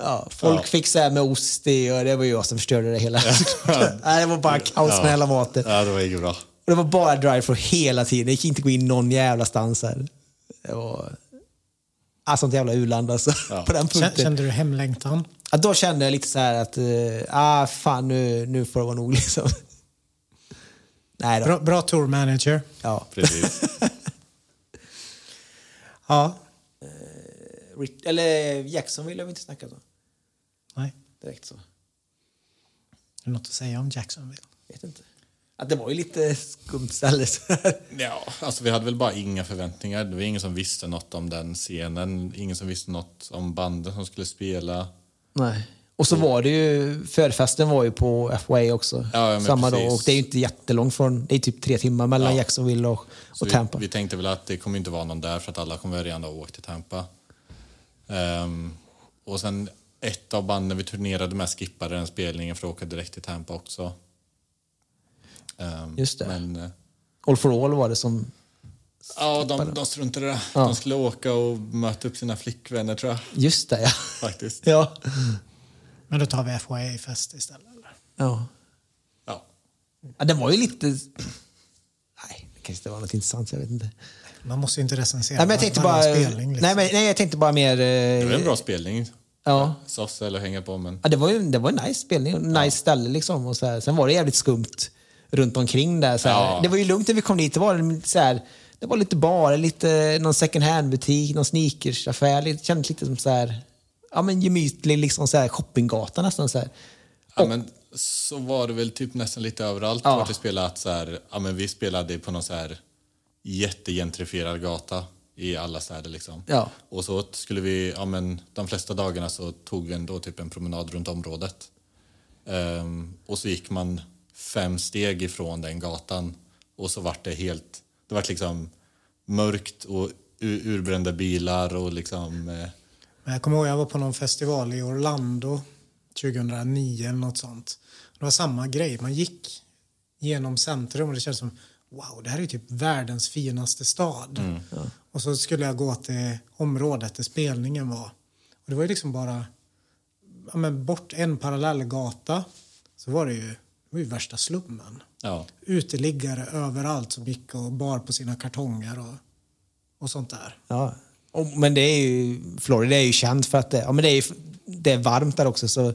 ja, folk Ja. fick så här med ost i och det var ju jag som förstörde det hela. [laughs] Nej, det var bara kaos med hela maten. Ja, det var inget bra. Och det var bara drive hela tiden. Det gick inte att gå in någon jävla stans här. Det var... Ah, sånt jävla u-land alltså. Ja. [laughs] På den Kände, punkten. kände du hemlängtan? Ja, då kände jag lite så här att, uh, ah fan nu, nu får det vara nog [laughs] liksom. Nej då. Bra, bra tour manager. Ja. Precis. [laughs] Ja. Rit- Eller Jackson vill jag inte snacka om. Nej. Direkt så. Är det något att säga om Jacksonville? Vet inte. Att det var ju lite skumt ställe. Ja, alltså vi hade väl bara inga förväntningar. Det var ingen som visste något om den scenen. Ingen som visste något om banden som skulle spela. Nej. Och så var det ju, förfesten var ju på FYA också. Ja, samma precis. dag. Och det är ju inte jättelångt från, det är typ tre timmar mellan Ja. Jacksonville och, och Tampa. Vi, vi tänkte väl att det kommer inte vara någon där för att alla kommer redan ha åkt till Tampa. Ehm, och sen ett av banden vi turnerade med skippade den spelningen för att åka direkt till Tampa också. Ehm, Just det. Men eh, All for All var det som... ja, de, de struntade i det. Ja. De skulle åka och möta upp sina flickvänner tror jag. Just det, ja. [laughs] Faktiskt. ja. Men då tar vi FYA-fest istället. Eller? ja. Ja. Ja, den var ju lite... Nej, det kanske inte var något intressant, jag vet inte. Man måste ju inte recensera Nej, men jag tänkte bara... varje spelning. Liksom. nej, men, nej, jag tänkte bara mer... Det var Eh, en bra spelning. ja. Sossa eller hänga på men... ja, det var ju det var en nice spelning, nice ställe liksom. Och så här. Sen var det jävligt skumt runt omkring där. Så. Ja. Det var ju lugnt när vi kom dit. Det var, så här, det var lite bar, lite någon second hand-butik, någon sneakersaffär. Det kändes lite som så här... Ja, men gemytlig liksom så här shoppinggata nästan. Så här. Ja, men så var det väl typ nästan lite överallt Ja. vart vi spelade. Att så här, ja, men vi spelade på någon så här jättegentrifierad gata i alla städer. Liksom. Ja. Och så skulle vi, ja, men de flesta dagarna så tog vi ändå typ en promenad runt området. Ehm, och så gick man fem steg ifrån den gatan och så vart det helt, det vart liksom mörkt och urbrända bilar och liksom eh, Men jag kommer ihåg jag var på någon festival i Orlando 2009 eller något sånt. Det var samma grej. Man gick genom centrum och det kändes som wow, det här är ju typ världens finaste stad. Och så skulle jag gå till området där spelningen var. Och det var ju liksom bara ja, men bort en parallell gata så var det ju, det var ju värsta slummen. ja, Uteliggare överallt som gick och bar på sina kartonger och, och sånt där. Ja. Och, men det är ju, Florida är ju känt för att det, ja, men det, är, det är varmt där också. Så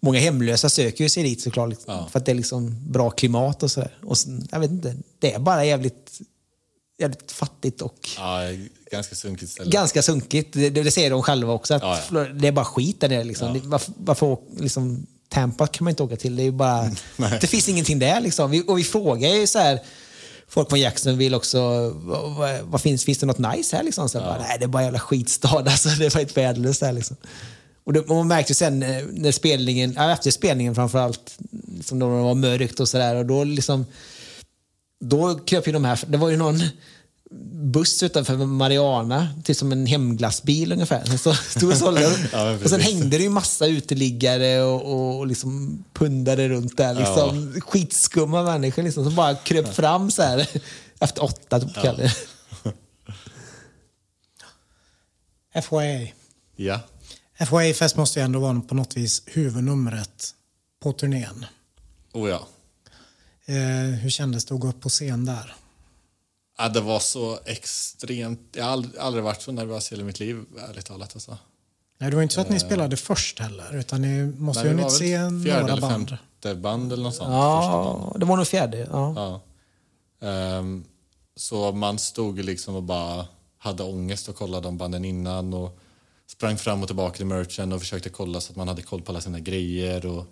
många hemlösa söker ju sig dit såklart. Liksom, Ja. För att det är liksom bra klimat och sådär. Och sen, jag vet inte, det är bara jävligt jävligt fattigt och Ja, ganska sunkigt ställe. ganska sunkigt. Det, det säger de själva också. Att Ja, Det är bara skit där nere. Liksom. Varför, varför liksom, Tampa kan man inte åka till. Det, är bara, det finns ingenting där. Liksom. Vi, och vi frågar ju så här, folk från Jacksonville också, vad, vad, finns, finns det något nice här? Liksom? Så här, bara, Nej, det är bara en jävla skitstad. [laughs] Alltså, det var ett värdelöst där. Liksom. Och, det, man märkte sen eh, när spelningen, ja, efter spelningen framförallt, liksom, då det var mörkt och sådär. Och då liksom, då kröp ju de här, det var ju någon buss utanför Mariana, typ som en hemglassbil ungefär. Så stod och sålde. [laughs] Ja, och sen hängde det ju massa uteliggare och, och, och liksom pundade runt där. Liksom, Skitskumma människor liksom, som bara kröp fram så här efter åtta på kvällen. [laughs] FYA. Ja. FYA Fest måste ju ändå vara på något vis huvudnumret på turnén. Oh ja. Eh, hur kändes det att gå upp på scen där? Ja. Det var så extremt... Jag har aldrig, aldrig varit så nervös i hela mitt liv, ärligt talat. Alltså. Nej, det var inte så att ni spelade först heller, utan ni måste Nej, ju hunnit var se väl fjärde några eller band. femte band eller något sånt. Ja, det var nog fjärde. Ja. Ja. Ehm, så man stod liksom och bara hade ångest och kollade de banden innan och sprang fram och tillbaka till merchen och försökte kolla så att man hade koll på alla sina grejer och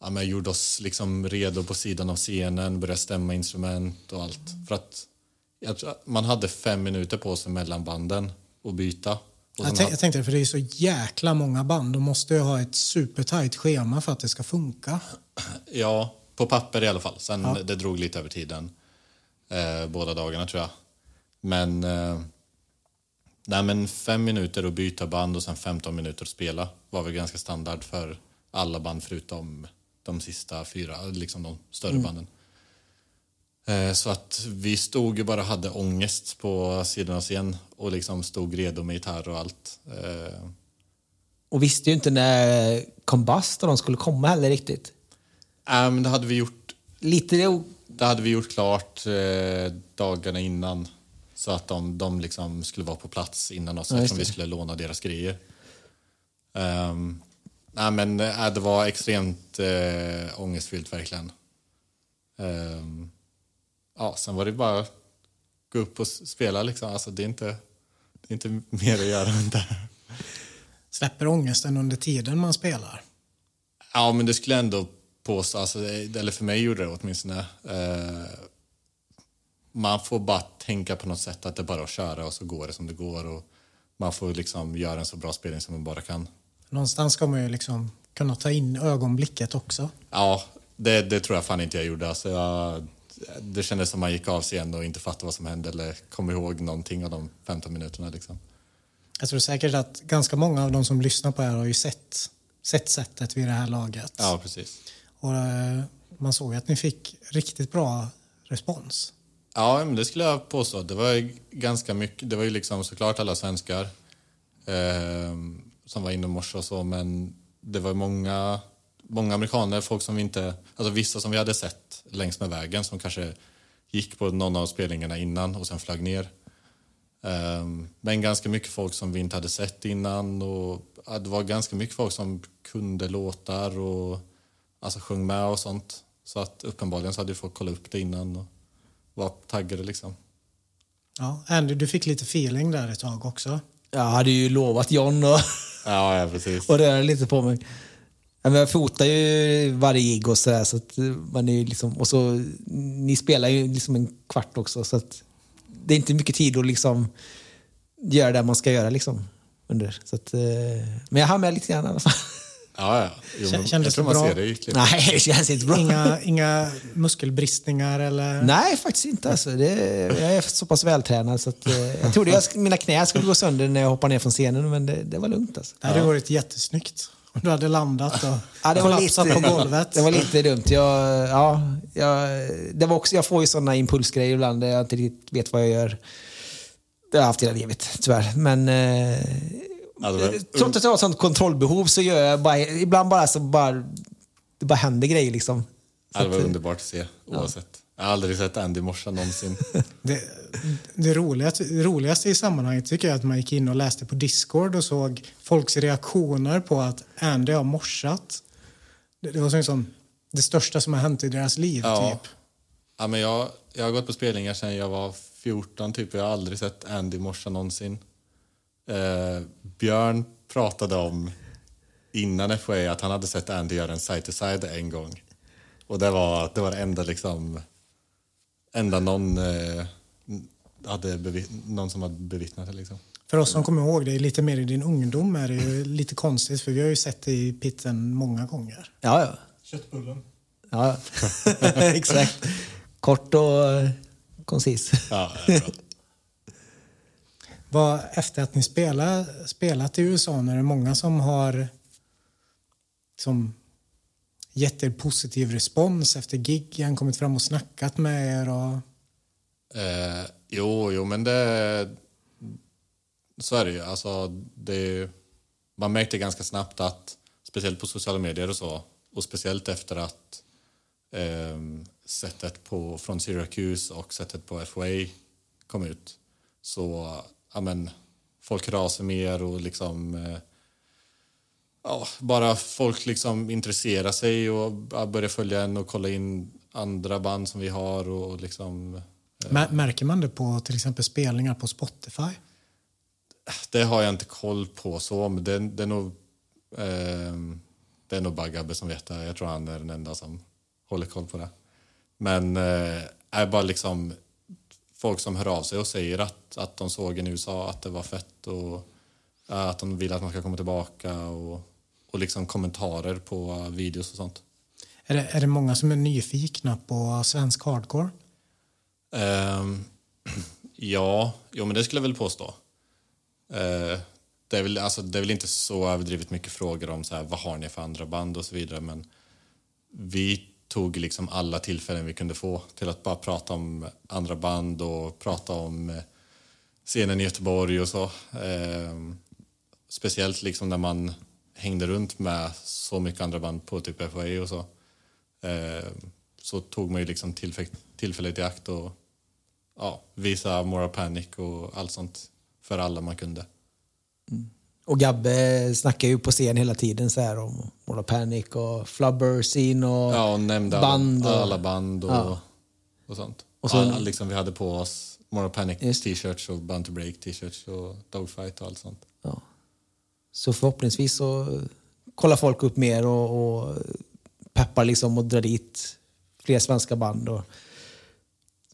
ja, men gjorde oss liksom redo på sidan av scenen, började stämma instrument och allt. För att man hade fem minuter på sig mellan banden att byta. Och Jag, sen tänk, hade- jag tänkte, för det är så jäkla många band. De måste ju ha ett supertajt schema för att det ska funka. [clears throat] Ja, på papper i alla fall. Sen det drog lite över tiden. Eh, båda dagarna tror jag. Men, eh, nej, men fem minuter att byta band och sen 15 minuter att spela var väl ganska standard för alla band förutom de sista fyra, liksom de större banden. Eh, så att vi stod ju bara hade ångest på sidan av scen och liksom stod redo med gitarr och allt. Eh, Och visste ju inte när Combust och de skulle komma heller riktigt. äh, men det hade vi gjort Lite Det hade vi gjort klart eh, dagarna innan. Så att de, de liksom skulle vara på plats innan oss Ja, eftersom vi skulle låna deras grejer. Um, nej, men äh, det var extremt äh, ångestfyllt verkligen. Ehm, ja, sen var det bara att gå upp och spela liksom. Alltså, det, är inte, det är inte mer att göra än det. Släpper ångesten under tiden man spelar. Ja, men det skulle jag ändå påstå, alltså, det- eller för mig gjorde det åtminstone. Eh, man får bara tänka på något sätt att det bara är att köra och så går det som det går. Och man får liksom göra en så bra spelning som man bara kan. Någonstans ska man ju liksom kunna ta in ögonblicket också. Ja, det, det tror jag fan inte jag gjorde. Alltså jag, det kändes som man gick av scen och inte fattade vad som hände eller kom ihåg någonting av de 15 minuterna. Liksom. Jag tror säkert att ganska många av de som lyssnar på er har ju sett, sett sättet vid det här laget. Ja, precis. Och eh, man såg ju att ni fick riktigt bra respons. Ja, men det skulle jag påstå. Det var ganska mycket. Det var ju liksom såklart alla svenskar eh, som var inne i morse och så, men det var många, många amerikaner, folk som vi inte, alltså vissa som vi hade sett längs med vägen som kanske gick på någon av spelningarna innan och sen flög ner. Eh, men ganska mycket folk som vi inte hade sett innan och det var ganska mycket folk som kunde låtar och alltså sjöng med och sånt. Så att uppenbarligen så hade folk kollat upp det innan och var taggade liksom. Ja, Andy, du fick lite feeling där ett tag också. Jag hade ju lovat John att Ja, ja precis. [laughs] och röra lite på mig. Men jag fotar ju varje gig och sådär. Så att man är liksom, och så, ni spelar ju liksom en kvart också. Så att det är inte mycket tid att liksom göra det man ska göra. Liksom, under. Så att, eh, men jag hann med lite grann i alla fall. Ja, ja. Jo, men Kändes jag tror man bra? ser det klipp. Nej, det känns inte bra. Inga, inga muskelbristningar eller? Nej, faktiskt inte. Alltså. Det, jag är så pass vältränad så att, eh, jag trodde jag, mina knä skulle gå sönder när jag hoppade ner från scenen, men det, det var lugnt. Alltså. Det hade varit jättesnyggt om du hade landat och [laughs] Ja, det var kollapsat lite, på golvet. Det var lite dumt. Jag, ja, jag, det var också, jag får ju såna impulsgrejer ibland där jag inte riktigt vet vad jag gör. Det har jag haft hela livet, tyvärr. Men eh, Ja, var- trots att jag har sånt kontrollbehov så gör jag bara, ibland bara så bara, det bara händer grejer liksom. Ja, det var att, underbart att se oavsett. Jag har aldrig sett Andy morsa någonsin. [laughs] Det, det roligaste, det roligaste i sammanhanget tycker jag att man gick in och läste på Discord och såg folks reaktioner på att Andy har morsat. Det, det var liksom det största som har hänt i deras liv. Ja. Typ. Ja, men jag, jag har gått på spelningar sedan jag var 14 typ. Jag har aldrig sett Andy morsa någonsin. Eh, Björn pratade om innan FOA att han hade sett Andy göra en side-to-side en gång. Och det var det var det enda liksom enda någon eh, hade bevitt- någon som hade bevittnat det liksom. För oss som kommer ihåg det lite mer i din ungdom är det ju lite konstigt för vi har ju sett det i pitten många gånger. Ja, ja. Köttbullen. ja. [laughs] Exakt. Kort och eh, koncis. Ja, [laughs] det är bra. Vad, efter att ni spelar, spelat i USA nu är det många som har som gett er positiv respons efter giggen, kommit fram och snackat med er och Eh, jo, jo, men det... Så är det ju. Alltså, det, man märkte ganska snabbt att, speciellt på sociala medier och så, och speciellt efter att eh, sättet på, från Syracuse och sättet på FOA kom ut, så ja, men, folk sig mer och liksom... Eh, ja, bara folk liksom intresserar sig och ja, börjar följa en och kolla in andra band som vi har och liksom... Mär- Märker man det på till exempel spelningar på Spotify? Det har jag inte koll på så, men det, det är nog... det är nog bara Gabbe som vet det. Jag tror han är den enda som håller koll på det. Men eh, är bara liksom folk som hör av sig och säger att, att de såg en i USA, att det var fett och eh, att de vill att man ska komma tillbaka och, och liksom kommentarer på eh, videos och sånt. Är det, är det många som är nyfikna på svensk hardcore? Ehm, [clears throat] ja, jo, men det skulle jag väl påstå. Eh, det, är väl, alltså, det är väl inte så överdrivet mycket frågor om så här, vad har ni för andra band och så vidare. Men vi tog liksom alla tillfällen vi kunde få till att bara prata om andra band och prata om eh, scenen i Göteborg och så. Ehm, speciellt liksom när man hängde runt med så mycket andra band på typ FOA och så. Ehm, så tog man ju liksom tillfäll- tillfället i akt och ja, visa Mora Panic och allt sånt för alla man kunde. Och Gabbe snackar ju på scen hela tiden så här om Mola Panic och Flubber scene och, Ja, och nämnde band. alla, och, alla band och, Ja. och sånt. Och så- All, liksom vi hade på oss Mora Panic t-shirts och Bound to Break t-shirts och Dogfight och allt sånt. ja. Så förhoppningsvis så kollar folk upp mer och, och peppar liksom och drar dit fler svenska band. Och,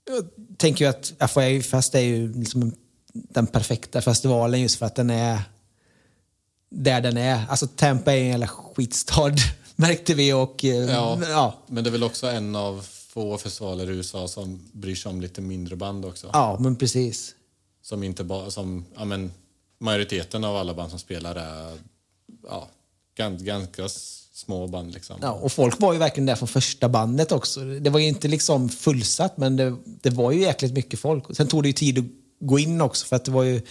jag tänker ju att FOA Fest är ju liksom en- den perfekta festivalen just för att den är där den är. Alltså Tampa är en jävla skitstad [laughs] märkte vi och eh, Ja. ja, Men det är väl också en av få festivaler i USA som bryr sig om lite mindre band också. ja men precis. Som inte bara, som, ja men majoriteten av alla band som spelar är ja, gan- ganska s- små band liksom. Ja, och folk var ju verkligen där från första bandet också. Det var ju inte liksom fullsatt, men det, det var ju jäkligt mycket folk. Sen tog det ju tid att gå in också, för att det var ju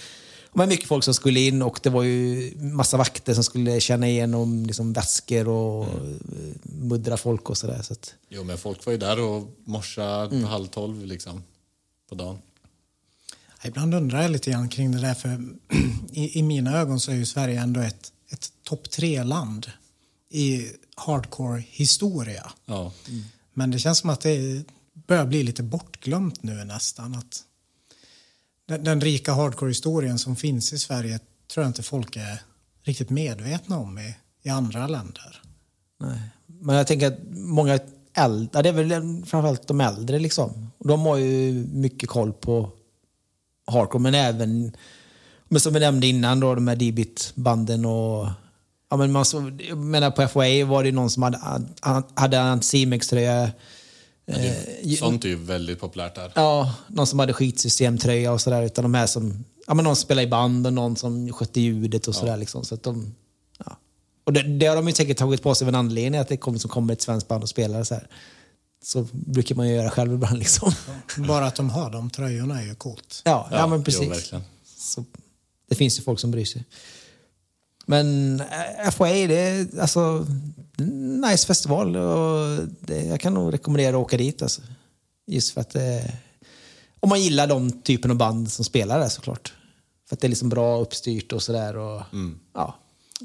var mycket folk som skulle in och det var ju massa vakter som skulle känna igenom liksom väskor och mm. muddra folk och sådär. Så att, Jo men folk var ju där och morsade halv tolv liksom på dagen. Ibland undrar jag lite grann kring det där för [clears throat] i, i mina ögon så är ju Sverige ändå ett, ett topp tre-land i hardcore-historia. Ja. Men det känns som att det börjar bli lite bortglömt nu nästan. Att den, den rika hardcore-historien som finns i Sverige tror jag inte folk är riktigt medvetna om i, i andra länder. nej. Men jag tänker att många äldre, det är väl framförallt de äldre liksom. De har ju mycket koll på hardcore, men även men som vi nämnde innan då, de här D-bit-banden och Ja, men man så, jag menar på FOA var det någon som hade, hade en Anticimex-tröja. Det, sånt är ju väldigt populärt där. Ja, någon som hade skitsystemtröja och sådär. Utan de här som, ja men någon som spelade i band och någon som skötte ljudet och sådär liksom. Så att de, ja. Och det, det har de ju säkert tagit på sig av en anledning att det kommer, som kommer ett svenskt band och spelar så här. Så brukar man ju göra själv ibland liksom. Bara att de har de tröjorna är ju coolt. Ja, ja, men jo, precis. verkligen. Så det finns ju folk som bryr sig. Men eh, FOA, det är alltså det är en nice festival och det, jag kan nog rekommendera att åka dit. Alltså. Just för att eh, om man gillar de typen av band som spelar där såklart. För att det är liksom bra uppstyrt och sådär. Och, ja.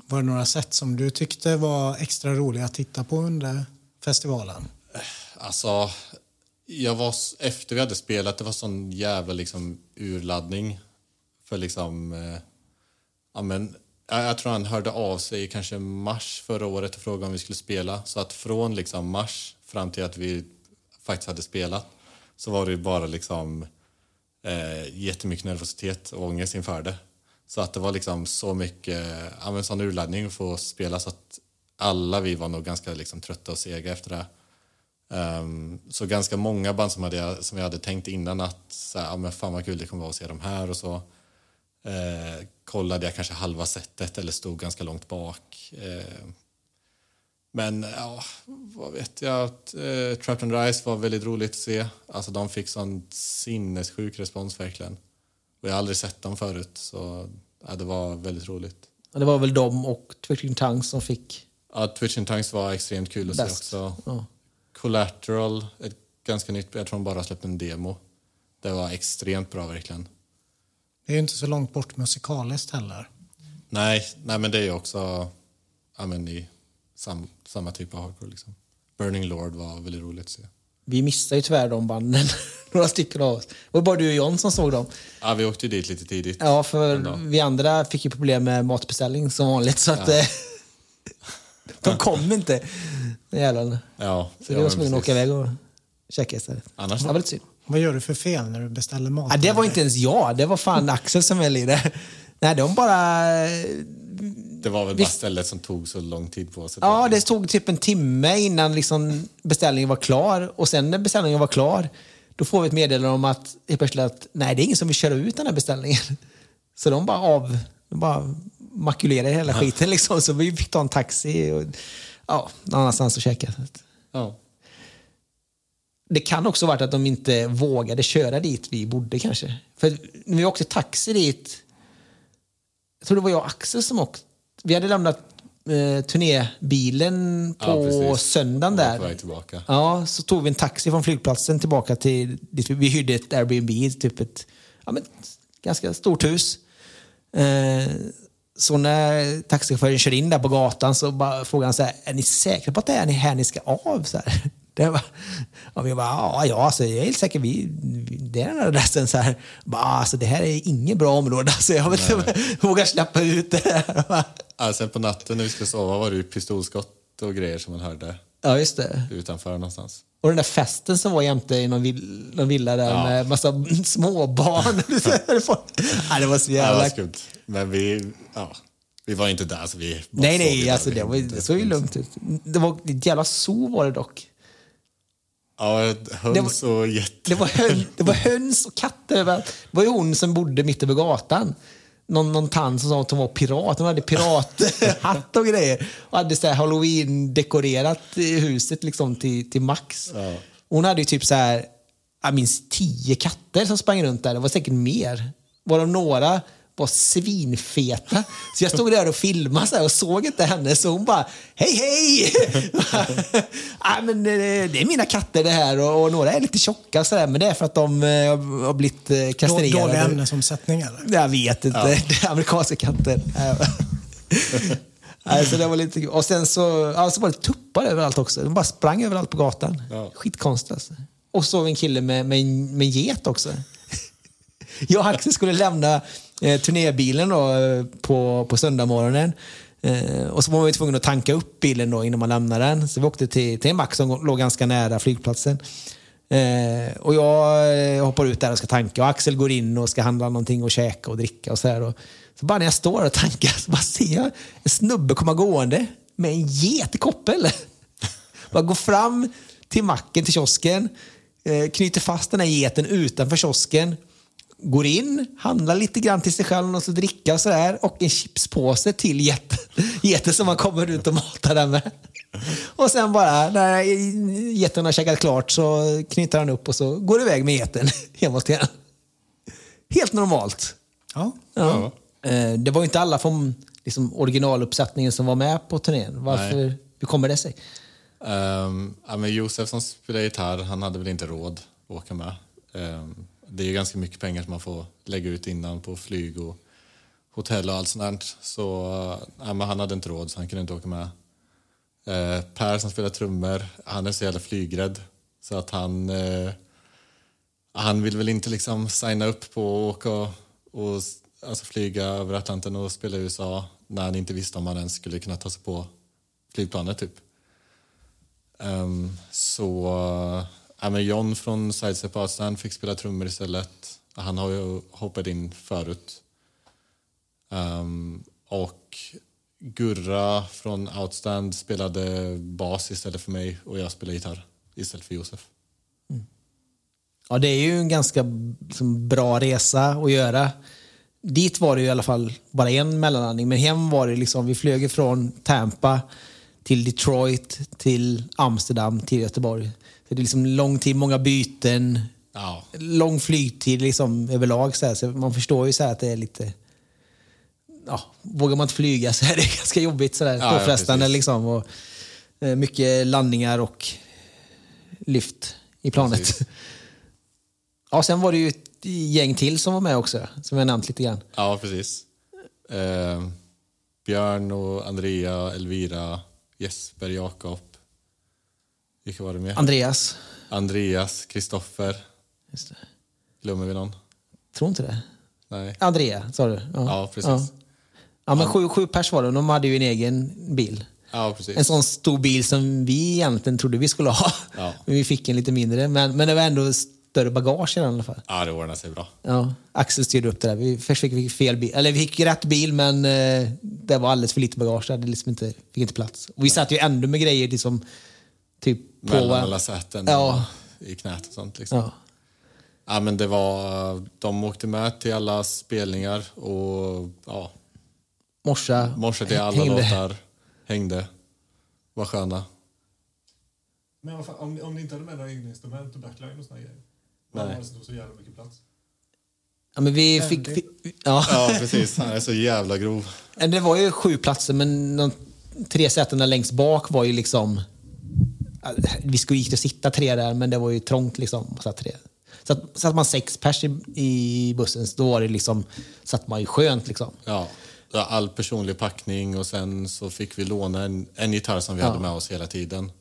Var det några sätt som du tyckte var extra roliga att titta på under festivalen? Alltså, jag var, efter vi hade spelat, det var sån jävla liksom urladdning. För liksom, eh, ja men, jag, jag tror han hörde av sig i kanske mars förra året och frågade om vi skulle spela. Så att från liksom mars fram till att vi faktiskt hade spelat så var det ju bara liksom eh, jättemycket nervositet och ångest inför det. Så att det var liksom så mycket, ja men sån urladdning att få spela så att alla vi var nog ganska liksom trötta och sega efter det. Ehm, så ganska många band som, hade, som jag hade tänkt innan att så här, ja, men fan vad kul det kommer vara att se de här och så eh, kollade jag kanske halva setet eller stod ganska långt bak. Eh, men ja, vad vet jag. Eh, Trapped and Rise var väldigt roligt att se. Alltså de fick sån sinnessjuk respons verkligen. Och jag har aldrig sett dem förut så ja, det var väldigt roligt. Det var väl de och Twittering Tongues som fick Ja, Twitch and Tongues var extremt kul att se bäst. också. Ja. Collateral, ett ganska nytt, jag tror de bara släppte en demo. Det var extremt bra verkligen. Det är ju inte så långt bort musikaliskt heller. Nej, nej men det är ju också ja, men i sam, samma typ av hardcore liksom. Burning Lord var väldigt roligt att se. Vi missade ju tyvärr de banden, [laughs] några stycken av oss. Det var bara du och John som såg dem. Ja, vi åkte ju dit lite tidigt. Ja, för vi andra fick ju problem med matbeställning som vanligt. Så att, eh, [laughs] de kom inte, de jävlarna. Ja, Så ja, vi var men tvungna att åka iväg och käka istället. Annars- det var lite synd. Vad gör du för fel när du beställer mat? Ja, det var inte ens jag, det var fan Axel som höll i det. Nej, de bara... Det var väl bara stället som tog så lång tid på sig. Ja, det tog typ en timme innan liksom beställningen var klar. Och sen när beställningen var klar, då får vi ett meddelande om att, helt plötsligt att nej, det är ingen som vill köra ut den här beställningen. [laughs] Så de bara av... De bara makulerade hela skiten liksom. Så vi fick ta en taxi och ja, någon annanstans och käka. Ja. Det kan också ha varit att de inte vågade köra dit vi bodde kanske. För när vi åkte taxi dit, jag tror det var jag och Axel som åkte. Vi hade lämnat eh, turnébilen på Ja, söndagen där. Ja, så tog vi en taxi från flygplatsen tillbaka till dit vi, vi hyrde ett Airbnb, typ ett ja, men, ganska stort hus. Eh, så när taxichauffören kör in där på gatan så bara frågar han så här, är ni säkra på att det är här ni ska av? Så här. [laughs] Det var, och vi bara, ja, ja alltså, jag är helt säker, vi, det är den här adressen. Så här. Bara, alltså, det här är inget bra område, alltså, jag vet inte jag [laughs] vågar släppa ut det här. Sen på natten när vi skulle sova var det ju pistolskott och grejer som man hörde Ja, just det. utanför någonstans. Och den där festen som var jämte i någon, vill, någon villa där Ja. med massa [laughs] småbarn. ja, det var så Ja, det jävla... var skumt. Men vi, ja, vi var inte där så vi bara nej, nej, alltså det, var, det såg ju lugnt ut. Det var ett jävla zoo var det dock. Ja, höns och getter. Det var, hön, det var höns och katter överallt. Det var ju hon som bodde mitt över gatan. Någon, någon tant som sa att hon var pirat. Hon hade pirathatt och grejer. Och hade så här halloween-dekorerat huset liksom till, till max. Ja. Hon hade ju typ så här, jag minns tio katter som sprang runt där. Det var säkert mer. Varav några var svinfeta. Så jag stod där och filmade så här och såg inte henne. Så hon bara, hej hej! [laughs] Nej, men eh, det är mina katter det här. Och, och några är lite tjocka så där, men det är för att de eh, har blivit Då- kastrerade. Dålig ämnesomsättning eller? Jag vet inte. [laughs] Det är amerikanska katter. [laughs] Nej, så det var lite. Och sen så, ja, så var det tuppar överallt också. De bara sprang överallt på gatan. Ja. Skitkonstigt alltså. Och så såg vi en kille med, med, en- med en get också. Jag och Axel skulle lämna eh, turnébilen då, eh, på, på söndagmorgonen. Eh, och så var vi tvungna att tanka upp bilen då innan man lämnade den. Så vi åkte till, till en mack som låg ganska nära flygplatsen. Eh, och jag eh, hoppar ut där och ska tanka och Axel går in och ska handla någonting och käka och dricka och sådär så bara när jag står och tankar så bara ser jag en snubbe komma gående med en get i koppel. Bara går fram till macken, till kiosken, eh, knyter fast den här geten utanför kiosken, går in, handlar lite grann till sig själv och så dricka och sådär och en chipspåse till geten, geten [laughs] som man kommer ut och matar den med. Och sen bara, när geten har käkat klart så knyter han upp och så går iväg med geten hemåt igen. Helt normalt. Ja. Ja. Eh, Det var ju inte alla från liksom, originaluppsättningen som var med på turnén. Varför, hur kommer det sig? Um, ja, men Josef som spelar gitarr, han hade väl inte råd att åka med. Ehm, det är ganska mycket pengar som man får lägga ut innan på flyg och hotell och allt sånt där. Så eh, men han hade inte råd så han kunde inte åka med. Eh, per som spelar trummor, han är så jävla flygrädd. Så att han, eh, han vill väl inte liksom signa upp på att åka och, och alltså flyga över Atlanten och spela i USA när han inte visste om han ens skulle kunna ta sig på flygplanet. Typ. Um, så ja, men John från Sidestep Outstand fick spela trummor istället. Han har ju hoppat in förut. Um, och Gurra från Outstand spelade bas istället för mig och jag spelade gitarr istället för Josef. Mm. Ja, det är ju en ganska som, bra resa att göra. Dit var det ju i alla fall bara en mellanlandning, men hem var det liksom, vi flög från Tampa till Detroit, till Amsterdam, till Göteborg. Så det är liksom lång tid, många byten, Ja, lång flygtid liksom överlag. Så, här, så man förstår ju så här att det är lite... Ja, vågar man inte flyga så är det [laughs] ganska jobbigt. Så där, Ja, ja, påfrestande precis. liksom. Och, eh, mycket landningar och lyft i planet. Precis. [laughs] Ja, sen var det ju ett gäng till som var med också, som jag nämnt lite grann. ja precis. Ehm, Björn och Andrea, Elvira, Jesper, Jakob. Vilka var det mer? Andreas. Andreas, Kristoffer. Glömmer vi någon? Tror inte det. Nej. Andrea, sa du? Ja, precis. Ja, ja men sju, sju pers var det. De hade ju en egen bil. Ja, precis. En sån stor bil som vi egentligen trodde vi skulle ha. Ja. [laughs] Men vi fick en lite mindre. Men, men det var ändå större bagage i den i alla fall. Ja, det ordnade sig bra. Ja, Axel styrde upp det där. Vi, först fick vi fel bil. Eller vi fick rätt bil, men eh, det var alldeles för lite bagage. Det hade liksom inte, fick inte plats. Och vi satt ju ändå med grejer liksom, typ på... Mellan alla säten Ja. och i knät och sånt. Liksom. Ja. Ja, men det var, de åkte med till alla spelningar och ja, Morsa morse till alla hängde. låtar, hängde, var sköna. Men vad fan, om, om ni inte hade med några egna instrument och backline och såna grejer. Nej. Varför hade det så jävla mycket plats? Ja, men vi fick... fick ja. Ja, precis. Han är så jävla grov. Det var ju sju platser, men de tre sätena längst bak var ju liksom... Vi skulle gick att sitta tre där, men det var ju trångt. liksom. Satt tre. Så att, satt man sex pers i, i bussen, då var det liksom, satt man ju skönt. Liksom. Ja, ja, all personlig packning och sen så fick vi låna en, en gitarr som vi hade med oss hela tiden.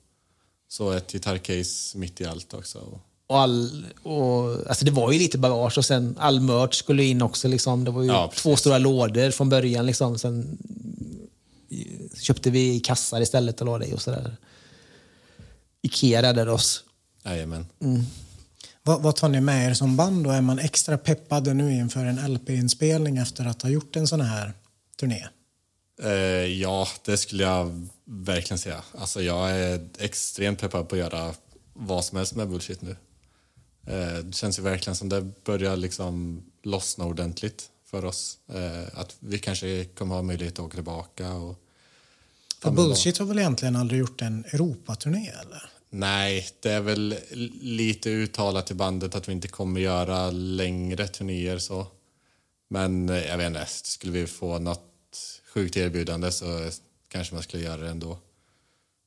Så ett gitarrcase mitt i allt också. Och all, och, alltså det var ju lite bagage och sen all merch skulle in också. Liksom. Det var ju Ja, två stora lådor från början. Liksom. Sen köpte vi kassar istället och la det i och sådär. Ikea räddade oss. Jajamän. Vad, vad tar ni med er som band då? Är man extra peppade nu inför en LP-inspelning efter att ha gjort en sån här turné? Eh, ja, det skulle jag verkligen säga. Alltså, jag är extremt peppad på att göra vad som helst med Bullshit nu. Eh, det känns ju verkligen som det börjar liksom lossna ordentligt för oss. Eh, att vi kanske kommer ha möjlighet att åka tillbaka. Och, För Bullshit har väl egentligen aldrig gjort en Europaturné eller? Nej, det är väl lite uttalat i bandet att vi inte kommer göra längre turnéer så. Men eh, jag vet inte, skulle vi få något sjukt erbjudande så kanske man skulle göra det ändå.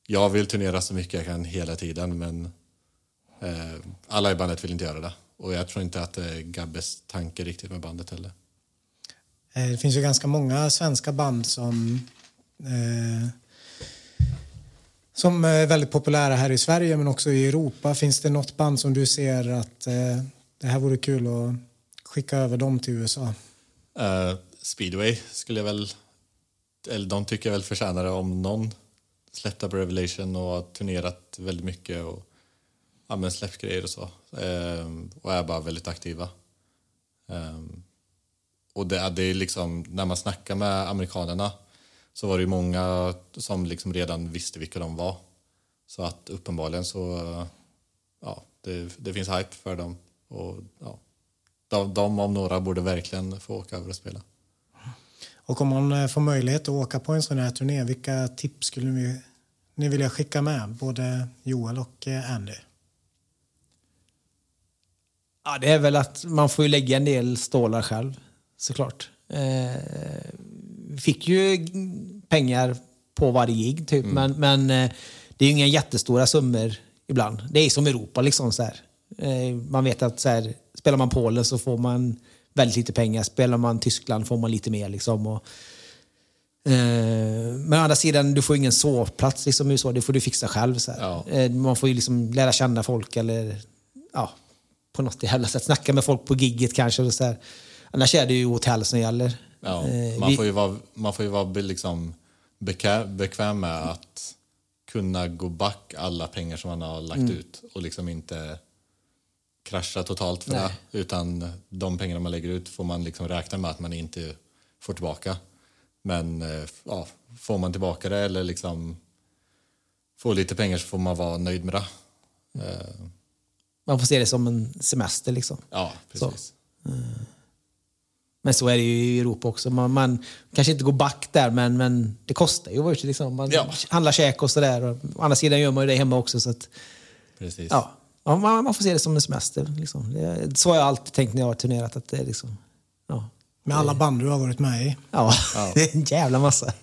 Jag vill turnera så mycket jag kan hela tiden men eh, alla i bandet vill inte göra det. Och jag tror inte att det är Gabbes tanke riktigt med bandet heller. Eh, det finns ju ganska många svenska band som eh, som är väldigt populära här i Sverige men också i Europa. Finns det något band som du ser att eh, det här vore kul att skicka över dem till USA? Uh, Speedway skulle jag väl, eller de tycker jag väl förtjänar det om någon släppt upp Revelation och har turnerat väldigt mycket och ja, men släppt grejer och så. Uh, och är bara väldigt aktiva. Eh, och det, det är liksom, när man snackar med amerikanerna så var det ju många som liksom redan visste vilka de var. Så att uppenbarligen så, eh, ja, det, det finns hype för dem. Och ja, de, de om några borde verkligen få åka över och spela. Och om man eh, får möjlighet att åka på en sån här turné, vilka tips skulle ni, ni vilja skicka med? Både Joel och eh, Andy. Ja, det är väl att man får ju lägga en del stålar själv, såklart. Eh, fick ju pengar på varje gig, typ. men, men eh, det är ju inga jättestora summor ibland. Det är som Europa, liksom så här. Eh, man vet att så här, spelar man Polen så får man väldigt lite pengar. Spelar man Tyskland får man lite mer. Liksom, och Eh, men å andra sidan, du får ingen sovplats liksom, USA. Det får du fixa själv. Så. Ja. Eh, man får ju liksom lära känna folk eller ja, på något jävla sätt snacka med folk på gigget kanske. Och så här. Annars är det ju hotell som gäller. Ja, Eh, man, får ju vara, man får ju vara liksom bekväm med att kunna gå back alla pengar som man har lagt Mm. ut och liksom inte krascha totalt för Nej. det. Utan de pengarna man lägger ut får man liksom räkna med att man inte får tillbaka. Men eh, ja, får man tillbaka det eller liksom får lite pengar så får man vara nöjd med det. Eh, Man får se det som en semester. Liksom. ja, precis. Men så är det ju i Europa också. Man, man kanske inte går back där, men, men det kostar ju. Liksom. Man Ja. handlar käk och sådär. Å andra sidan gör man ju det hemma också. Så att, precis. ja, man, man får se det som en semester. Liksom. Det, så har jag alltid tänkt när jag har turnerat. Att det är liksom, ja, Med alla band du har varit med i. ja, Ja. [laughs] det är en jävla massa.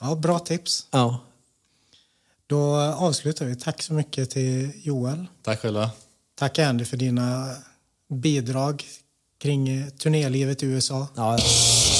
Ja, bra tips. Ja. Då avslutar vi. Tack så mycket till Joel. Tack själva. Tack Andy för dina bidrag kring eh, turnélivet i USA. Ja, ja.